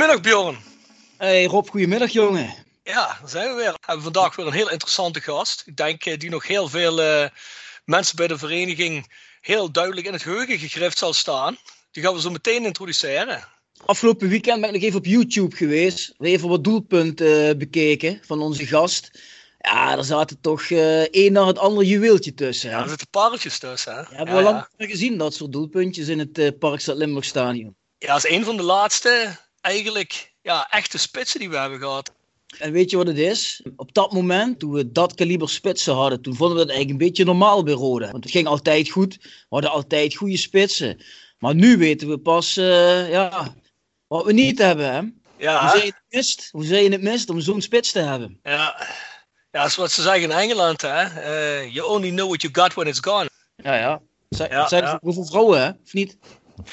Goedemiddag Bjorn. Hey Rob, goedemiddag jongen. Ja, daar zijn we weer. We hebben vandaag weer een heel interessante gast. Ik denk eh, die nog heel veel eh, mensen bij de vereniging heel duidelijk in het geheugen gegrift zal staan. Die gaan we zo meteen introduceren. Afgelopen weekend ben ik nog even op YouTube geweest. Even wat doelpunten eh, bekeken van onze gast. Ja, er zaten toch eh één naar het andere juweeltje tussen. Ja, hè. er zitten pareltjes tussen. Hè? We hebben ja, we lang ja. meer gezien, dat soort doelpuntjes in het eh Parkstad Limburg Stadion. ja, dat is een van de laatste eigenlijk ja, echte spitsen die we hebben gehad. En weet je wat het is? Op dat moment, toen we dat kaliber spitsen hadden, toen vonden we dat eigenlijk een beetje normaal bij Roda. Want het ging altijd goed, we hadden altijd goede spitsen. Maar nu weten we pas eh, ja, wat we niet hebben. Hè? Ja, Hoe zei je het mist? Hoe zei je het mist om zo'n spits te hebben? ja. ja, dat is wat ze zeggen in Engeland. Hè? Eh, you only know what you got when it's gone. Ja, Ja, zijn ja. hoeveel vrouwen, hè? Of niet?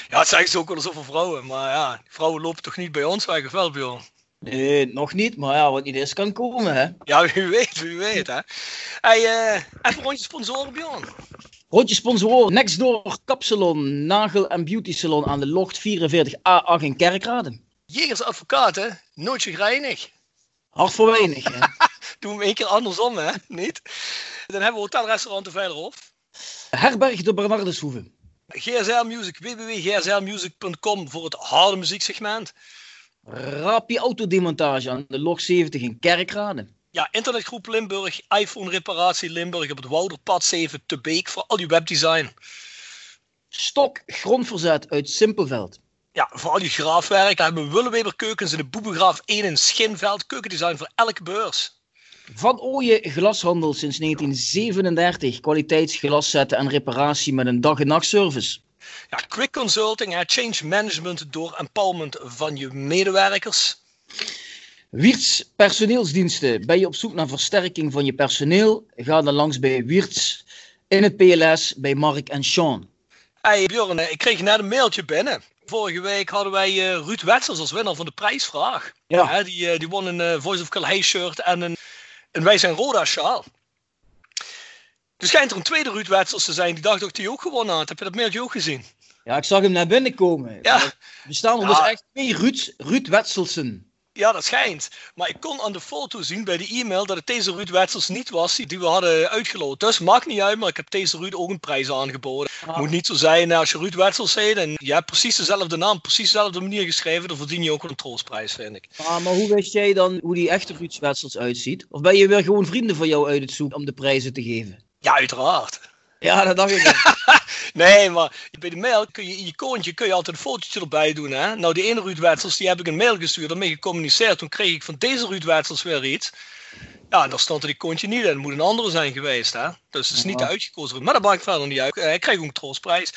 Ja, dat zeggen ze ook wel eens over vrouwen. Maar ja, vrouwen lopen toch niet bij ons of wel Bjorn? Nee, nog niet. Maar ja, wat niet is, kan komen, hè? Ja, wie weet, wie weet hè. Hey, eh, even een rondje sponsoren Bjorn. Rondje sponsoren. Nextdoor Kapsalon, Nagel en Beauty Salon aan de Locht 44A8 in Kerkrade. Jegers advocaat, hè? Nooit gereinigd. Hard voor weinig, hè? Doen we één keer andersom, hè? Niet? Dan hebben we hotelrestaurant de Veilerhof. Herberg de Bernardeshoeve. GSL Music, www.gslmusic.com voor het harde muzieksegment. Rapi Autodemontage aan de Log 70 in Kerkrade. Ja, internetgroep Limburg, iPhone reparatie Limburg op het Wouderpad 7 te Beek voor al je webdesign. Stok Grondverzet uit Simpelveld. Ja, voor al je graafwerk, daar hebben we Willeweber keukens in de Boebegraaf 1 in Schinveld. Keukendesign voor elke beurs. Van Ooyen Glashandel sinds 1937. Kwaliteitsglaszetten en reparatie met een dag- en nachtservice. Ja, quick consulting, hè, change management door empowerment van je medewerkers. Wiertz personeelsdiensten. Ben je op zoek naar versterking van je personeel? Ga dan langs bij Wiertz in het PLS bij Mark en Sean. Hey Bjorn, ik kreeg net een mailtje binnen. Vorige week hadden wij eh, Ruud Wetsels als winnaar van de prijsvraag. Ja. Die, eh, die won een eh, Voice of Calais shirt en een, een Wij zijn Roda sjaal. Er schijnt er een tweede Ruud Wetsels te zijn die dacht dat hij ook gewonnen had. Heb je dat mailtje ook gezien? Ja, ik zag hem naar binnen komen. Ja. Er staan er Ja. dus echt twee Ruud, Ruud Wetselsen. Ja, dat schijnt. Maar ik kon aan de foto zien bij de e-mail dat het deze Ruud Wetsels niet was die we hadden uitgeloot. Dus maakt niet uit, maar ik heb deze Ruud ook een prijs aangeboden. Ah. Moet niet zo zijn als je Ruud Wetsels heet en je hebt precies dezelfde naam, precies dezelfde manier geschreven, dan verdien je ook een troostprijs, vind ik. Ah, maar hoe wist jij dan hoe die echte Ruud Wetsels uitziet? Of ben je weer gewoon vrienden van jou uit het zoeken om de prijzen te geven? Ja, uiteraard. Ja, dat dacht ik. Nee, maar bij de mail kun je in je icoontje kun je altijd een fotootje erbij doen. Hè? Nou, die ene Ruud Wetsels, die heb ik een mail gestuurd, daarmee gecommuniceerd. Toen kreeg ik van deze Ruud Wetsels weer iets. Ja, daar stond er icoontje niet in. Het moet een andere zijn geweest. Hè? Dus het is niet de uitgekozen. Maar dat maakt verder niet uit. Eh, Ik krijg ook een troostprijs.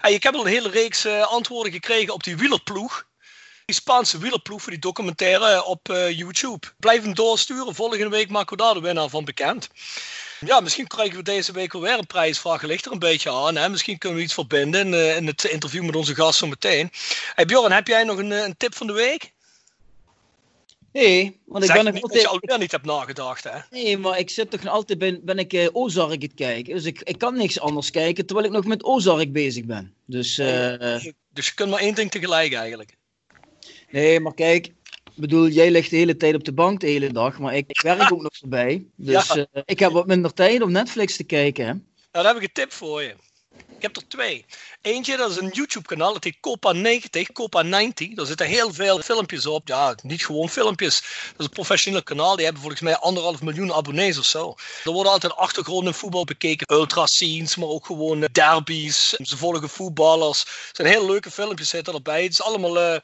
En ik heb al een hele reeks eh, antwoorden gekregen op die wielerploeg. Die Spaanse wielerploeg voor die documentaire op eh, YouTube. Blijf hem doorsturen. Volgende week maken we daar de winnaar van bekend. Ja, misschien krijgen we deze week weer een prijsvraag. Ligt er een beetje aan. Hè? Misschien kunnen we iets verbinden in, uh, in het interview met onze gast zo meteen. Hey Bjorn, heb jij nog een, een tip van de week? Nee, want ik ben nog altijd... dat je alweer niet hebt nagedacht, hè? Nee, maar ik zit toch nog altijd ben, ben ik uh, Ozark het kijken. Dus ik, ik kan niks anders kijken terwijl ik nog met Ozark bezig ben. Dus, uh, dus je kunt maar één ding tegelijk eigenlijk. Nee, maar kijk, ik bedoel, jij ligt de hele tijd op de bank de hele dag, maar ik, ik werk ook nog erbij. Dus ja. uh, ik heb wat minder tijd om Netflix te kijken. Hè? Nou, dan heb ik een tip voor je. Ik heb er twee. Eentje, dat is een YouTube-kanaal, dat heet Copa 90, Copa 90. Daar zitten heel veel filmpjes op. Ja, niet gewoon filmpjes. Dat is een professioneel kanaal. Die hebben volgens mij anderhalf miljoen abonnees of zo. Er worden altijd achtergronden voetbal bekeken. Ultra scenes, maar ook gewoon derbies. Ze volgen voetballers. Er zijn hele leuke filmpjes zitten erbij. Het is allemaal... Uh,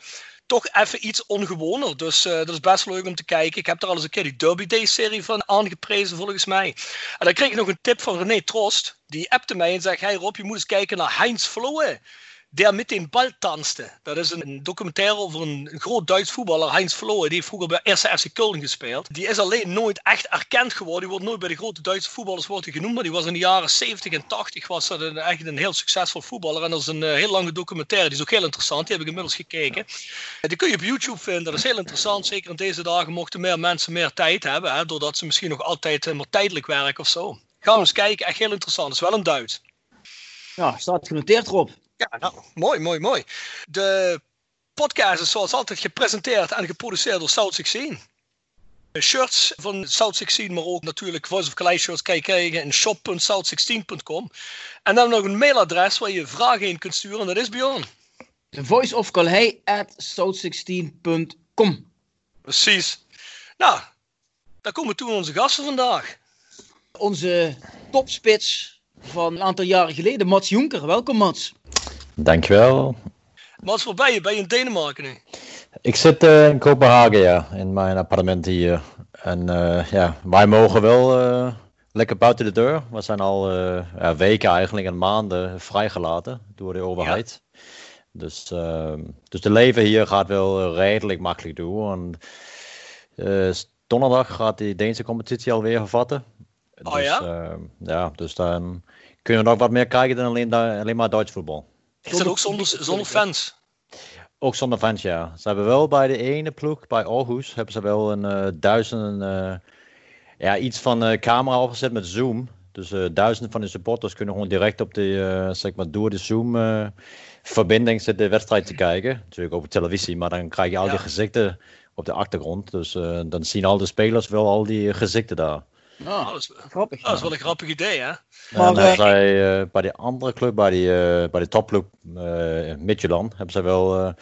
toch even iets ongewoner. Dus uh, dat is best leuk om te kijken. Ik heb er al eens een keer die Derby Day serie van aangeprezen volgens mij. En dan kreeg ik nog een tip van René Trost. Die appte mij en zei, hey Rob, je moet eens kijken naar Heinz Flohe. Der met den bal tanste. Dat is een documentaire over een, groot Duits voetballer, Heinz Flohe. Die heeft vroeger bij eerste FC Köln gespeeld. Die is alleen nooit echt erkend geworden. Die wordt nooit bij de grote Duitse voetballers wordt genoemd. Maar die was in de jaren 70 en 80 was dat een, echt een heel succesvol voetballer. En dat is een uh, heel lange documentaire. Die is ook heel interessant. Die heb ik inmiddels gekeken. Die kun je op YouTube vinden. Dat is heel interessant. Zeker in deze dagen mochten meer mensen meer tijd hebben. Hè, doordat ze misschien nog altijd uh, maar tijdelijk werken of zo. Gaan we eens kijken. Echt heel interessant. Dat is wel een Duits. Ja, staat genoteerd erop. Ja, nou, mooi, mooi, mooi. De podcast is zoals altijd gepresenteerd en geproduceerd door South 16. Shirts van South 16, maar ook natuurlijk Voice of Calais shirts kan je krijgen in shop.south16.com. En dan nog een mailadres waar je vragen in kunt sturen, en dat is Bjorn. Voice of Calais at south16.com. Precies. Nou, daar komen toen onze gasten vandaag. Onze topspits van een aantal jaren geleden, Mats Jonker. Welkom Mats. Dankjewel. Mats, waar ben je? Ben je in Denemarken nu? Ik zit uh, in Kopenhagen, ja, in mijn appartement hier. En uh, ja, wij mogen wel uh, lekker buiten de deur. We zijn al ja, weken eigenlijk en maanden vrijgelaten door de overheid. Ja. Dus, dus de leven hier gaat wel redelijk makkelijk door. En, donderdag gaat die Deense competitie alweer hervatten. Oh dus, ja? ja, dus dan kunnen we nog wat meer kijken dan alleen, alleen maar Duits voetbal. Is dat ook zonder, zonder fans? Ook zonder fans, ja. Ze hebben wel bij de ene ploeg, bij Aarhus, hebben ze wel een uh, duizend, uh, ja, iets van uh, camera opgezet met Zoom. Dus duizenden van de supporters kunnen gewoon direct op de, zeg maar, door de Zoom verbinding zitten de wedstrijd te kijken. Natuurlijk over televisie, maar dan krijg je al die gezichten op de achtergrond. Dus dan zien al de spelers wel al die gezichten daar. Oh, dat, is, grappig, dat is wel een grappig idee, hè? Maar, uh, zij, uh, bij die andere club, bij, die, uh, bij de topclub uh, Midtjylland, hebben ze wel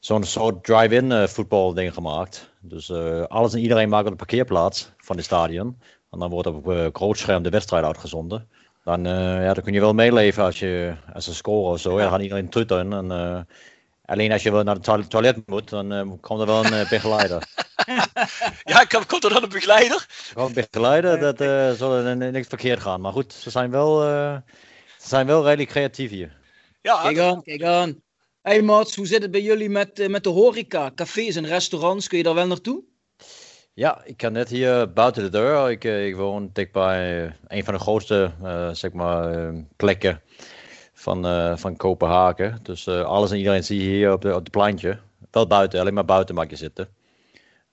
zo'n soort drive-in voetbal ding gemaakt. Dus alles en iedereen maakt op de parkeerplaats van het stadion. En dan wordt op uh, groot scherm de wedstrijd uitgezonden. Dan, ja, dan kun je wel meeleven als, je, als ze scoren of zo. Ja, dan gaat iedereen tutten. En, alleen als je wel naar het to toilet moet, dan komt er wel een begeleider. ja, komt er dan een begeleider? Gewoon een begeleider, dat uh, zal er niks verkeerd gaan. Maar goed, ze zijn wel, uh, ze zijn wel redelijk creatief hier. Ja, kijk aan, kijk aan. Hey Mats, hoe zit het bij jullie met, uh, met de horeca? Cafés en restaurants, kun je daar wel naartoe? Ja, ik kan net hier buiten de deur. Ik, ik woon dichtbij een van de grootste zeg maar, plekken van, van Kopenhagen. Dus alles en iedereen zie je hier op, de, op het pleintje. Wel buiten, alleen maar buiten mag je zitten.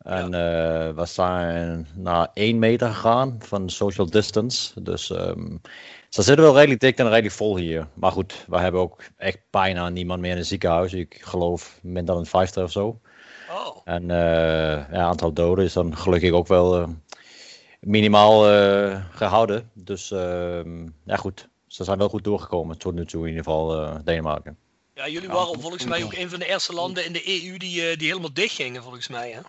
En ja. uh, we zijn naar 1 meter gegaan van social distance. Dus um, ze zitten wel redelijk dik en redelijk vol hier. Maar goed, we hebben ook echt bijna niemand meer in het ziekenhuis. Ik geloof minder dan 50 of zo. Oh. En uh, ja, aantal doden is dan gelukkig ook wel uh, minimaal uh, gehouden. Dus ehm, ja goed, ze zijn wel goed doorgekomen tot nu toe in ieder geval Denemarken. Ja, jullie waren volgens mij ook een van de eerste landen in de EU die, die helemaal dicht gingen volgens mij hè?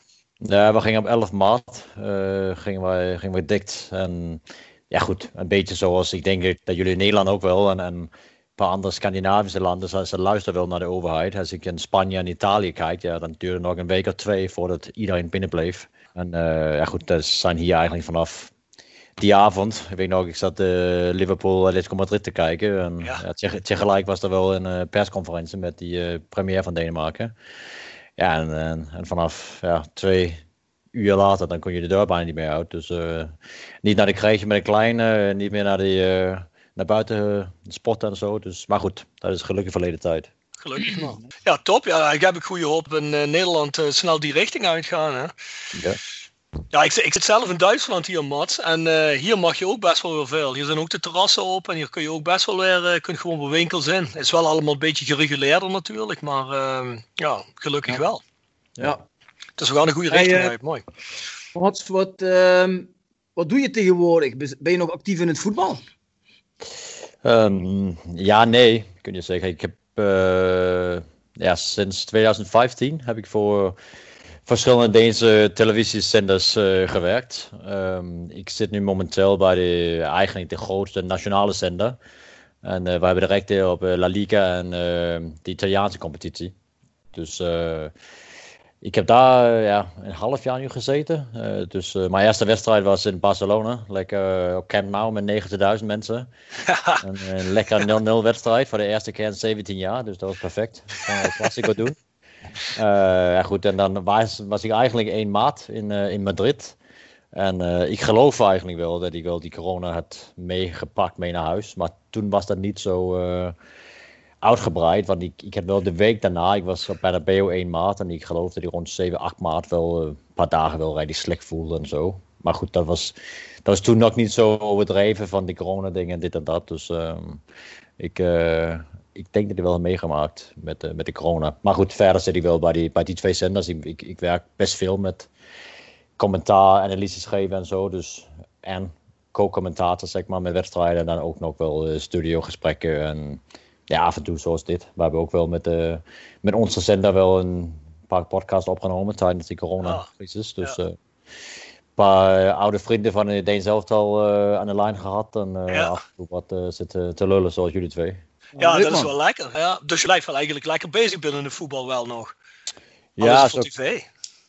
Ja, we gingen op 11 maart uh, gingen wij, gingen wij dicht. En ja, goed, een beetje zoals ik denk dat jullie in Nederland ook wel. En, en een paar andere Scandinavische landen, ze, ze luisteren wel naar de overheid. Als ik in Spanje en Italië kijk, ja, dan duurde het nog een week of twee voordat iedereen binnenbleef. En uh, ja, goed, dat zijn hier eigenlijk vanaf die avond. Ik weet nog, ik zat uh, Liverpool Atletico Madrid te kijken. En ja. ja, tegelijk was er wel een uh, persconferentie met die premier van Denemarken. Ja, en, en, en vanaf ja, twee uur later, dan kon je de deur bijna niet meer uit. Dus uh, niet naar de krijgje met een kleine, niet meer naar, die, uh, naar buiten sporten en zo. Dus, maar goed, dat is gelukkig verleden tijd. Gelukkig man. Ja, top. Ja, ik heb ik goede hoop in Nederland snel die richting uitgaan. Hè? Ja. Ja, ik, ik, zit zelf in Duitsland hier, Mats. En uh, hier mag je ook best wel weer veel. Hier zijn ook de terrassen open. En hier kun je ook best wel weer uh, kunt gewoon bij winkels in. Het is wel allemaal een beetje gereguleerder natuurlijk. Maar uh, ja, gelukkig ja. wel. Ja. Dus we gaan een goede richting hey, uit. Mooi. Mats, wat, ehm, wat doe je tegenwoordig? Ben je nog actief in het voetbal? Um, ja, nee, kun je zeggen. Ik heb ja, sinds 2015 heb ik voor verschillende Deense televisiezenders uh, gewerkt. Um, ik zit nu momenteel bij de, eigenlijk de grootste nationale zender. En uh, we hebben de rechten op uh, La Liga en de Italiaanse competitie. Dus ik heb daar ja, een half jaar nu gezeten. dus mijn eerste wedstrijd was in Barcelona. Lekker op Camp Nou met 90.000 mensen. en, een lekker 0-0 wedstrijd voor de eerste keer in 17 jaar. Dus dat was perfect. Een klassico doen. Uh, ja, goed, en dan was, was ik eigenlijk één maat in, uh, in Madrid. En uh, ik geloof eigenlijk wel dat ik wel die corona had meegepakt mee naar huis. Maar toen was dat niet zo uitgebreid. Want ik, ik had wel de week daarna, ik was bij de BO 1 maat. En ik geloof dat ik rond 7, 8 maart wel een paar dagen wel redelijk slecht voelde en zo. Maar goed, dat was, dat was toen nog niet zo overdreven van die corona dingen en dit en dat. Dus ik, ik denk dat hij wel heeft meegemaakt met, uh, met de corona. Maar goed, verder zit hij wel bij die, bij die twee zenders. Ik, ik, ik werk best veel met commentaar, analyses geven en zo. Dus, en co-commentator, zeg maar, met wedstrijden. En dan ook nog wel uh, studiogesprekken. En ja, af en toe zoals dit. We hebben ook wel met, uh, met onze zender wel een paar podcasts opgenomen tijdens die coronacrisis. Dus ja. een paar oude vrienden van de Deen zelf al aan de lijn gehad. En ja. af en toe wat zitten te lullen zoals jullie twee. Ja, dat man. is wel lekker. Ja. Dus je blijft wel eigenlijk lekker bezig binnen de voetbal wel nog. Ja, zo, tv.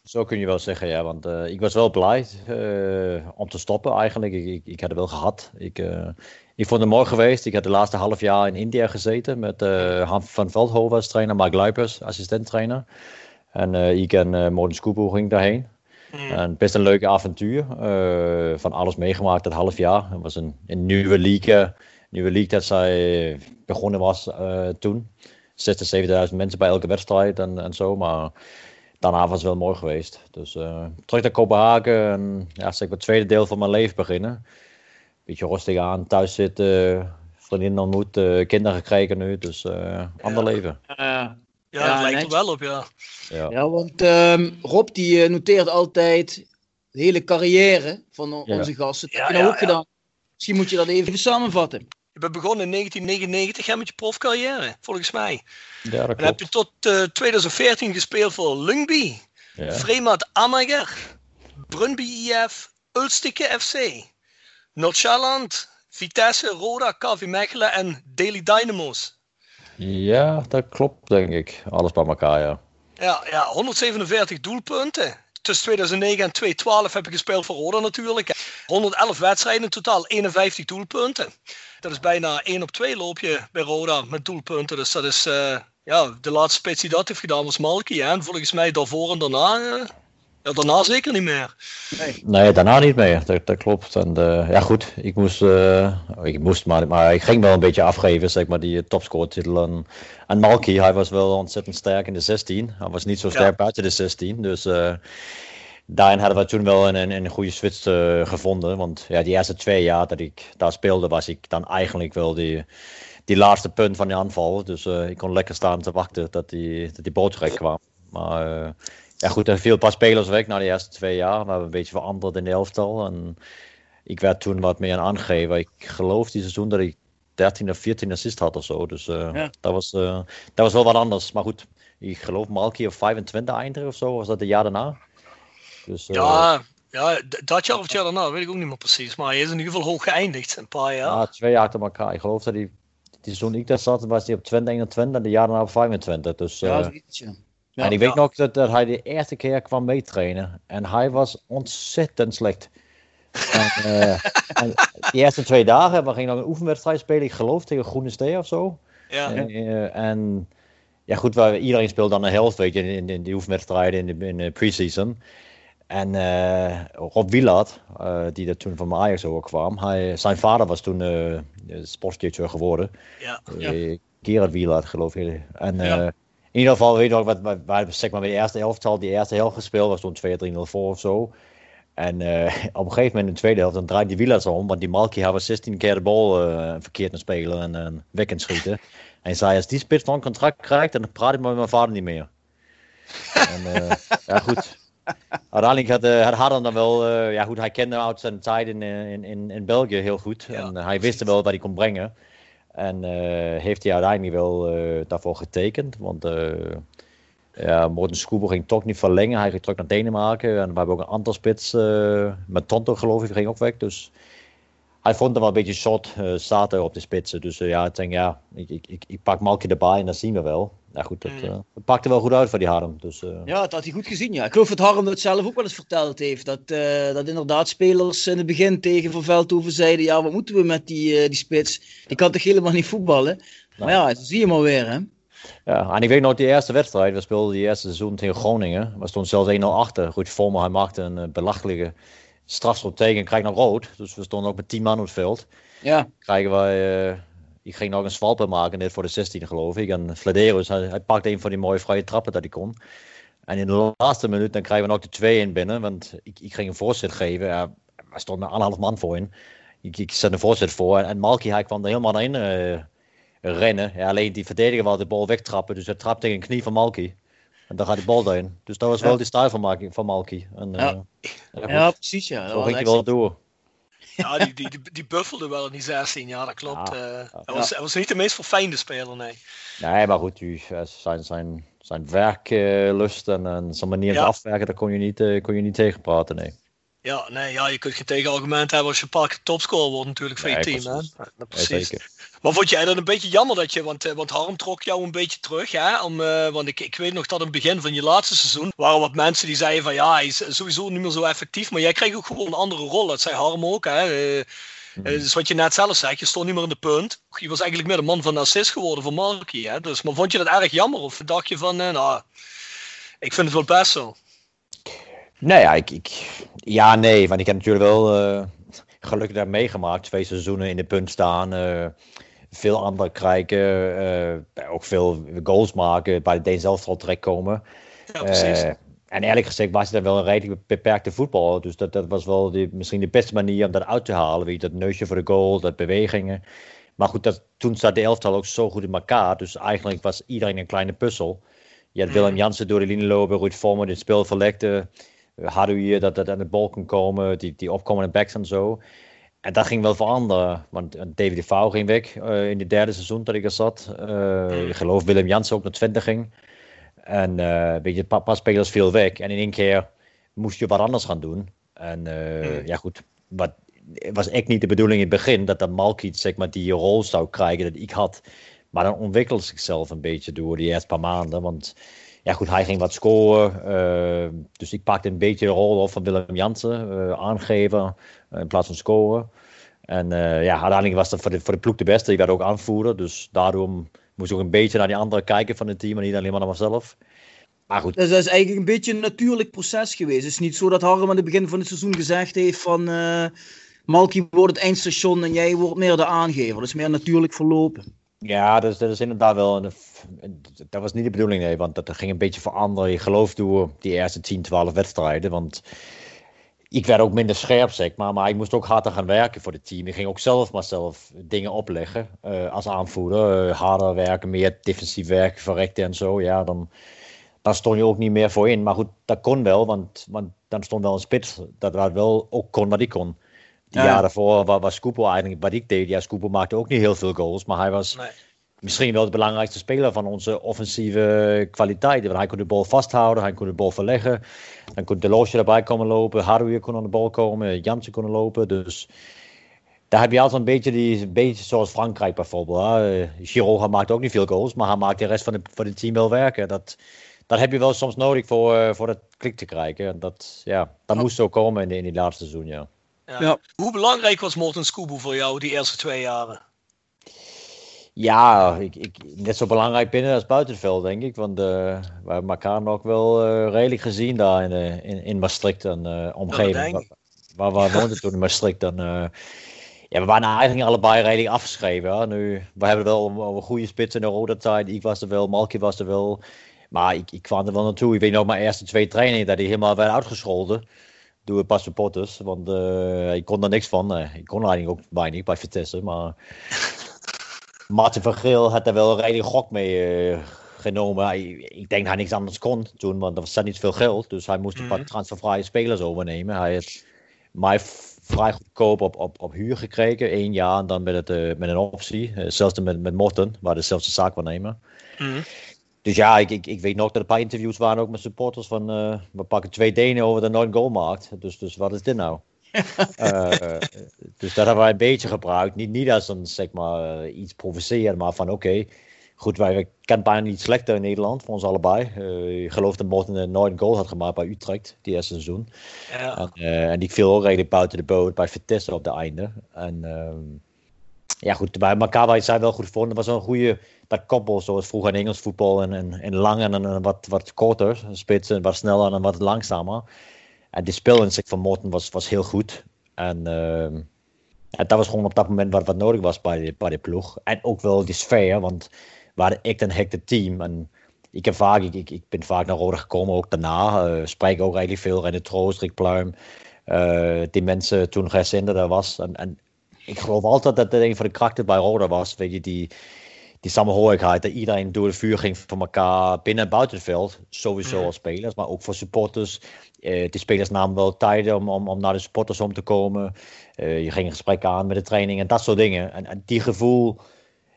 zo kun je wel zeggen, ja. Want uh, ik was wel blij uh, om te stoppen eigenlijk. Ik, ik, ik had het wel gehad. Ik, uh, ik vond het mooi geweest. Ik had de laatste half jaar in India gezeten met Han van Veldhoven als trainer, Mark Luipers, assistent trainer. En ik en uh, Morten Scoebo ging daarheen. Mm. En best een leuke avontuur. van alles meegemaakt dat half jaar. Het was een, een nieuwe league nieuwe league dat zij begonnen was uh, toen. 6.000, 7.000 mensen bij elke wedstrijd en, en zo. Maar daarna was het wel mooi geweest. Dus uh, terug naar Kopenhagen en ja, zeg het tweede deel van mijn leven beginnen. Beetje rustig aan, thuis zitten, vriendin ontmoet, uh, kinderen gekregen nu. Dus uh, ander ja. leven. Ja, ja, dat lijkt er wel op, ja. Ja, ja want um, Rob die noteert altijd de hele carrière van onze gasten. Dat heb je nou ook gedaan. Misschien moet je dat even samenvatten. Je bent begonnen in 1999 hè, met je profcarrière, volgens mij. Ja, dat en heb je tot uh, 2014 gespeeld voor Lungby, ja. Amager, Brunby IF, Ulstike FC, Noord-Sjælland, Vitesse, Roda, KV Mechelen en Daily Dynamo's. Ja, dat klopt denk ik. Alles bij elkaar, ja. Ja, ja 147 doelpunten. Tussen 2009 en 2012 heb ik gespeeld voor Roda natuurlijk. 111 wedstrijden, in totaal 51 doelpunten. Dat is bijna 1 op 2 loopje bij Roda met doelpunten. Dus dat is uh, ja, de laatste spits die dat heeft gedaan was Malky. En volgens mij daarvoor en daarna, uh, ja, daarna zeker niet meer. Nee, nee daarna niet meer. Dat, dat klopt. En uh, ja goed, ik moest, ik moest maar, maar ik ging wel een beetje afgeven, zeg maar, die topscore-titel. En, en Malky, hij was wel ontzettend sterk in de 16. Hij was niet zo sterk ja. buiten de 16. Dus daarin hadden we toen wel een, een, een goede switch uh, gevonden. Want ja, die eerste twee jaar dat ik daar speelde, was ik dan eigenlijk wel die, die laatste punt van de aanval. Dus uh, ik kon lekker staan te wachten dat die, dat die boot kwam. Maar uh, ja, goed, er viel een paar spelers weg na de eerste twee jaar. We hebben een beetje veranderd in de elftal. En ik werd toen wat meer aan aangegeven. Ik geloof die seizoen dat ik 13 of 14 assist had of zo. Dus ja. dat, was, dat was wel wat anders. Maar goed, ik geloof Malky op 25 eindigen of zo. Was dat de jaar daarna? Dus, ja, uh, ja, dat jaar of het jaar daarna weet ik ook niet meer precies. Maar hij is in ieder geval hoog geëindigd, een paar jaar. Ja, twee jaar achter elkaar. Ik geloof dat hij, die seizoen ik daar zat, was hij op 20, 21 en de jaar daarna op 25. Dus, ja, zoiets, ja. Ja, en ik weet ja. nog dat, dat, hij de eerste keer kwam meetrainen. En hij was ontzettend slecht. en, uh, en die eerste twee dagen, we gingen dan een oefenwedstrijd spelen, ik geloof tegen Groene Stee of zo. Ja. En, uh, en ja, goed, waar, iedereen speelt dan een helft, weet je, in, in die oefenwedstrijden in de, in de pre-season. En uh, Rob Wielaert, uh, die er toen van Ajax overkwam, hij, zijn vader was toen uh, sportdirecteur geworden. Ja. ja. Gerard Wielaert, geloof ik. En ja. In ieder geval, weet je nog, wat, wat, zeg maar, bij de eerste elftal, die eerste helft gespeeld was toen 2-3-0 voor of zo. En op een gegeven moment in de tweede helft, dan draait die Wielaert om, want die Malky had 16 keer de bal verkeerd te spelen en, en weg in schieten. en hij zei, als die spits van een contract krijgt, dan praat ik met mijn vader niet meer. en ja goed, uiteindelijk had, uh, had Harden dan wel, uh, ja goed, hij kende uit zijn tijd in, in, in, in België heel goed. Ja. En uh, hij wist wel wat hij kon brengen. En heeft hij uiteindelijk wel daarvoor getekend. Want ja, Morten Scoebo ging toch niet verlengen. Hij ging terug naar Denemarken. En we hebben ook een aantal spits met Tonto geloof ik, ging ook weg. Dus hij vond er wel een beetje short uh, zaten op de spitsen. Dus ja, ik denk ja, ik, ik, ik pak Malky erbij en dat zien we wel ja, goed, dat, uh, dat, pakte wel goed uit voor die Harm. Dus, uh... Ja, dat had hij goed gezien. Ja. Ik geloof dat Harm het zelf ook wel eens verteld heeft. Dat, uh, dat inderdaad spelers in het begin tegen Van Veldhoven zeiden: Ja, wat moeten we met die, die spits? Die kan toch helemaal niet voetballen? Maar ja, zo zie je maar weer. Hè? Ja, en ik weet nog die eerste wedstrijd. We speelden die eerste seizoen tegen Groningen. We stonden zelfs 1-0 achter. Goed, Vormer, hij maakte een belachelijke strafschop tegen en krijgt nog rood. Dus we stonden ook met 10 man op het veld. Ja. Krijgen wij ik ging nog een swalper maken, net voor de 16 geloof ik. En Flederus, hij, hij pakte een van die mooie vrije trappen dat hij kon. En in de laatste minuut dan krijgen we nog de 2 in binnen. Want ik, ik ging een voorzet geven. Ja, er stond met anderhalf man voor in. Ik, ik zet een voorzet voor. En Malky hij kwam er helemaal in uh, rennen. Ja, alleen die verdediger wilde de bal wegtrappen. Dus hij trapte tegen een knie van Malky. En dan gaat die bal erin. Dus dat was wel die stijl van, van Malky. En, uh, ja. Ja, ja, precies. Ja. Zo ging hij wel door. Ja, die, die, die, die buffelde wel in die 16, ja, dat klopt. Ja, uh, hij, was, hij was niet de meest verfijnde speler, nee. Nee, maar goed, u, zijn, zijn, zijn werklust en, en zijn manier van afwerken, daar kon je niet, uh, kon je niet tegen praten, nee. Ja, nee, ja, je kunt geen tegenargument hebben als je een paar keer topscorer wordt natuurlijk van je team. Precies. Hè? Ja, precies. Ja, maar vond jij dat een beetje jammer dat je, want, want Harm trok jou een beetje terug, hè? Om, uh, want ik, ik weet nog dat in het begin van je laatste seizoen waren wat mensen die zeiden van ja, hij is sowieso niet meer zo effectief, maar jij kreeg ook gewoon een andere rol. Dat zei Harm ook, hè? Uh, dus wat je net zelf zegt, je stond niet meer in de punt. Je was eigenlijk meer de man van de assist geworden voor Marky. Hè? Dus, maar vond je dat erg jammer? Of dacht je van, uh, nou, ik vind het wel best zo? Nee, ja, ik, ik, ja, nee, want ik heb natuurlijk wel uh, gelukkig daar meegemaakt. Twee seizoenen in de punt staan. Uh, veel anderen krijgen. ook veel goals maken. Bij de zelf al terechtkomen. Ja, precies en eerlijk gezegd was het dan wel een redelijk beperkte voetbal. Dus dat, dat was wel die, misschien de beste manier om dat uit te halen. Weet je, dat neusje voor de goal, dat bewegingen. Maar goed, dat, toen zat de elftal ook zo goed in elkaar. Dus eigenlijk was iedereen een kleine puzzel. Je had Willem Jansen door de linie lopen, Ruud Vormer het spel verlegde. Hadden hier dat dat aan de bal kon komen, die, die opkomende backs en zo. En dat ging wel veranderen. Want David de Vouw ging weg uh, in het derde seizoen dat ik er zat. Uh, ik geloof Willem Jansen ook naar 20 ging. En uh, een paar spelers veel weg. En in één keer moest je wat anders gaan doen. En uh, ja goed, wat, was echt niet de bedoeling in het begin dat dat Malkiet zeg maar die rol zou krijgen dat ik had. Maar dan ontwikkelde zichzelf een beetje door die eerste paar maanden. Want ja goed, hij ging wat scoren. Uh, dus ik pakte een beetje de rol op van Willem Jansen. Uh, aangeven in plaats van scoren. En ja, uiteindelijk was dat voor de, voor de ploeg de beste. Ik werd ook aanvoerder. Dus daarom moest ook een beetje naar die anderen kijken van het team. En niet alleen maar naar mezelf. Maar goed. Dus dat is eigenlijk een beetje een natuurlijk proces geweest. Het is niet zo dat Harm aan het begin van het seizoen gezegd heeft van... Malky wordt het eindstation en jij wordt meer de aangever. Dat is meer natuurlijk verlopen. Ja, dat is, dat is inderdaad wel. Een, dat was niet de bedoeling, nee. Want dat ging een beetje veranderen. Je geloof door die eerste 10, 12 wedstrijden. Want ik werd ook minder scherp, zeg maar. Maar ik moest ook harder gaan werken voor het team. Ik ging ook zelf maar zelf dingen opleggen uh, als aanvoerder. Uh, harder werken, meer defensief werken, verrekten en zo. Ja, dan, dan stond je ook niet meer voor in. Maar goed, dat kon wel, want, want dan stond wel een spits dat, dat wel ook kon wat ik kon. Die ja. jaar daarvoor was, was Scoopel eigenlijk wat ik deed. Ja, Scoopel maakte ook niet heel veel goals, maar hij was... Nee misschien wel de belangrijkste speler van onze offensieve kwaliteiten. Want hij kon de bal vasthouden, hij kon de bal verleggen. Dan kon de loosje erbij komen lopen, Harouier kon aan de bal komen, Jansen kon lopen. Dus daar heb je altijd een beetje, die, een beetje zoals Frankrijk bijvoorbeeld. Hè. Giroud maakt ook niet veel goals, maar hij maakt de rest van, de, van het team wel werken. Dat, dat heb je wel soms nodig voor, uh, voor dat klik te krijgen. En dat, ja, dat moest zo komen in, in die laatste seizoen, ja. Ja. ja. Hoe belangrijk was Morten Scoobo voor jou die eerste twee jaren? Ja, ik, ik, net zo belangrijk binnen als buiten het veld, denk ik. Want uh, we hebben elkaar nog wel uh, redelijk gezien daar in, uh, in, in Maastricht en omgeving. waar, waar we woonden toen in Maastricht. Dan, ja, we waren eigenlijk allebei redelijk afgeschreven. Hè. Nu, we hebben wel een goede spits in de rode tijd. Ik was er wel, Malky was er wel. Maar ik, ik kwam er wel naartoe. Ik weet nog mijn eerste twee trainingen dat hij helemaal werd uitgescholden. Door een paar supporters. Want ik kon er niks van. ik kon eigenlijk ook weinig bij Vitesse. Maar Martin van Geel had er wel redelijk gok mee uh, genomen. Ik denk dat hij niks anders kon toen, want er was niet veel geld. Dus hij moest een mm -hmm. paar transfervrije spelers overnemen. Hij heeft mij vrij goedkoop op, op, op huur gekregen, één jaar en dan met, het, uh, met een optie. Uh, zelfs met, met Morten, waar dezelfde zaak waarnemen. Mm -hmm. Dus ja, ik, ik, ik weet nog dat er een paar interviews waren ook met supporters van we pakken twee Denen over de nooit goal maakt. Dus, dus wat is dit nou? uh, dus dat hebben wij een beetje gebruikt. Niet, niet als een, zeg maar, uh, iets provoceren, maar van oké, okay, goed, wij kennen bijna niet slechter in Nederland, voor ons allebei. Ik geloof dat Morten een nooit goal had gemaakt bij Utrecht, die eerste seizoen. Ja. En, en die viel ook redelijk buiten de boot bij Vitesse op de einde. En ehm, ja, goed, bij elkaar zijn wel goed gevonden. Het was een goede dat koppel, zoals vroeger in Engels voetbal, en, en, en lang en, en wat, wat korter, spitsen, wat sneller en wat langzamer. En die speelinzicht van Morten was, was heel goed. En, en dat was gewoon op dat moment wat, wat nodig was bij de, bij de ploeg. En ook wel die sfeer, want we hadden echt een hecte team. En ik, heb vaak, ik, ik, ik ben vaak naar Rode gekomen, ook daarna. Uh, spreek ook eigenlijk veel. René Troost, Rick Pluim. Uh, die mensen toen Gersinder daar was. En, en ik geloof altijd dat dat een van de krachten bij Rode was. Weet je, die, die samenhorigheid, dat iedereen door de vuur ging van elkaar binnen en buiten het veld. Sowieso als spelers, maar ook voor supporters. Uh, de spelers namen wel tijd om, om, om naar de supporters om te komen. Uh, je ging een gesprek aan met de training en dat soort dingen. En, en die gevoel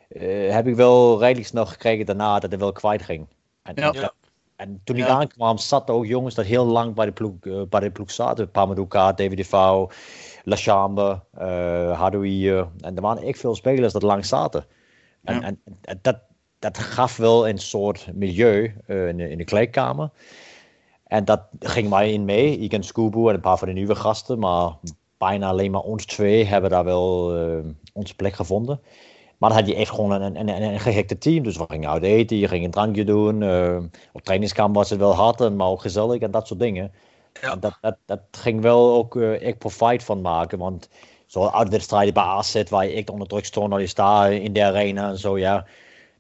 uh, heb ik wel redelijk snel gekregen daarna dat het wel kwijt ging. En, ja. en, en toen ik ja. aankwam, zaten ook jongens dat heel lang bij de ploeg, bij de ploeg zaten. Pamadouka, David Chambre, uh, Hadoui. en er waren echt veel spelers dat lang zaten. En, ja. en dat, dat gaf wel een soort milieu uh, in, de, in de kleedkamer. En dat ging mij in mee. Ik en Scoobo en een paar van de nieuwe gasten. Maar bijna alleen maar ons twee hebben daar wel uh, onze plek gevonden. Maar dan had je echt gewoon een, een, een, een gehekte team. Dus we gingen uit eten, je ging een drankje doen. Uh, op trainingskamp was het wel hard, maar ook gezellig en dat soort dingen. Ja. Dat, dat, dat ging wel ook uh, ik profijt van maken. Want zoals uitwedstrijden bij AZ, waar je echt onder druk stond, als je staat in de arena en zo, ja.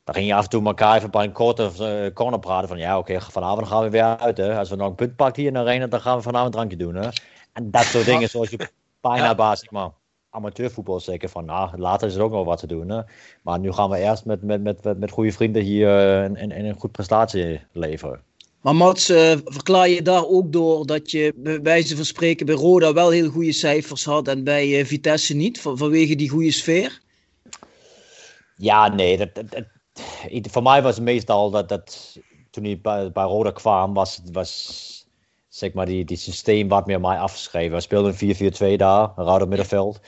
Dan ging je af en toe elkaar even bij een korte uh, corner praten van, ja oké, okay, vanavond gaan we weer uit. Hè. Als we nog een punt pakken hier in de arena, dan gaan we vanavond een drankje doen. Hè. En dat soort dingen, zoals je bijna ja. basis, maar amateurvoetbal zeker van, nou, later is er ook nog wat te doen. Hè. Maar nu gaan we eerst met, met, met, met, met goede vrienden hier uh, een, een, een goed prestatie leveren. Maar Mats, uh, verklaar je daar ook door dat je bij wijze van spreken bij Roda wel heel goede cijfers had en bij uh, Vitesse niet, van, vanwege die goede sfeer? Ja, nee. Dat, voor mij was het meestal dat, dat toen ik bij, bij Roda kwam, was, was zeg maar die, die systeem wat meer mij afgeschreven. We speelden 4-4-2 daar, een middenveld.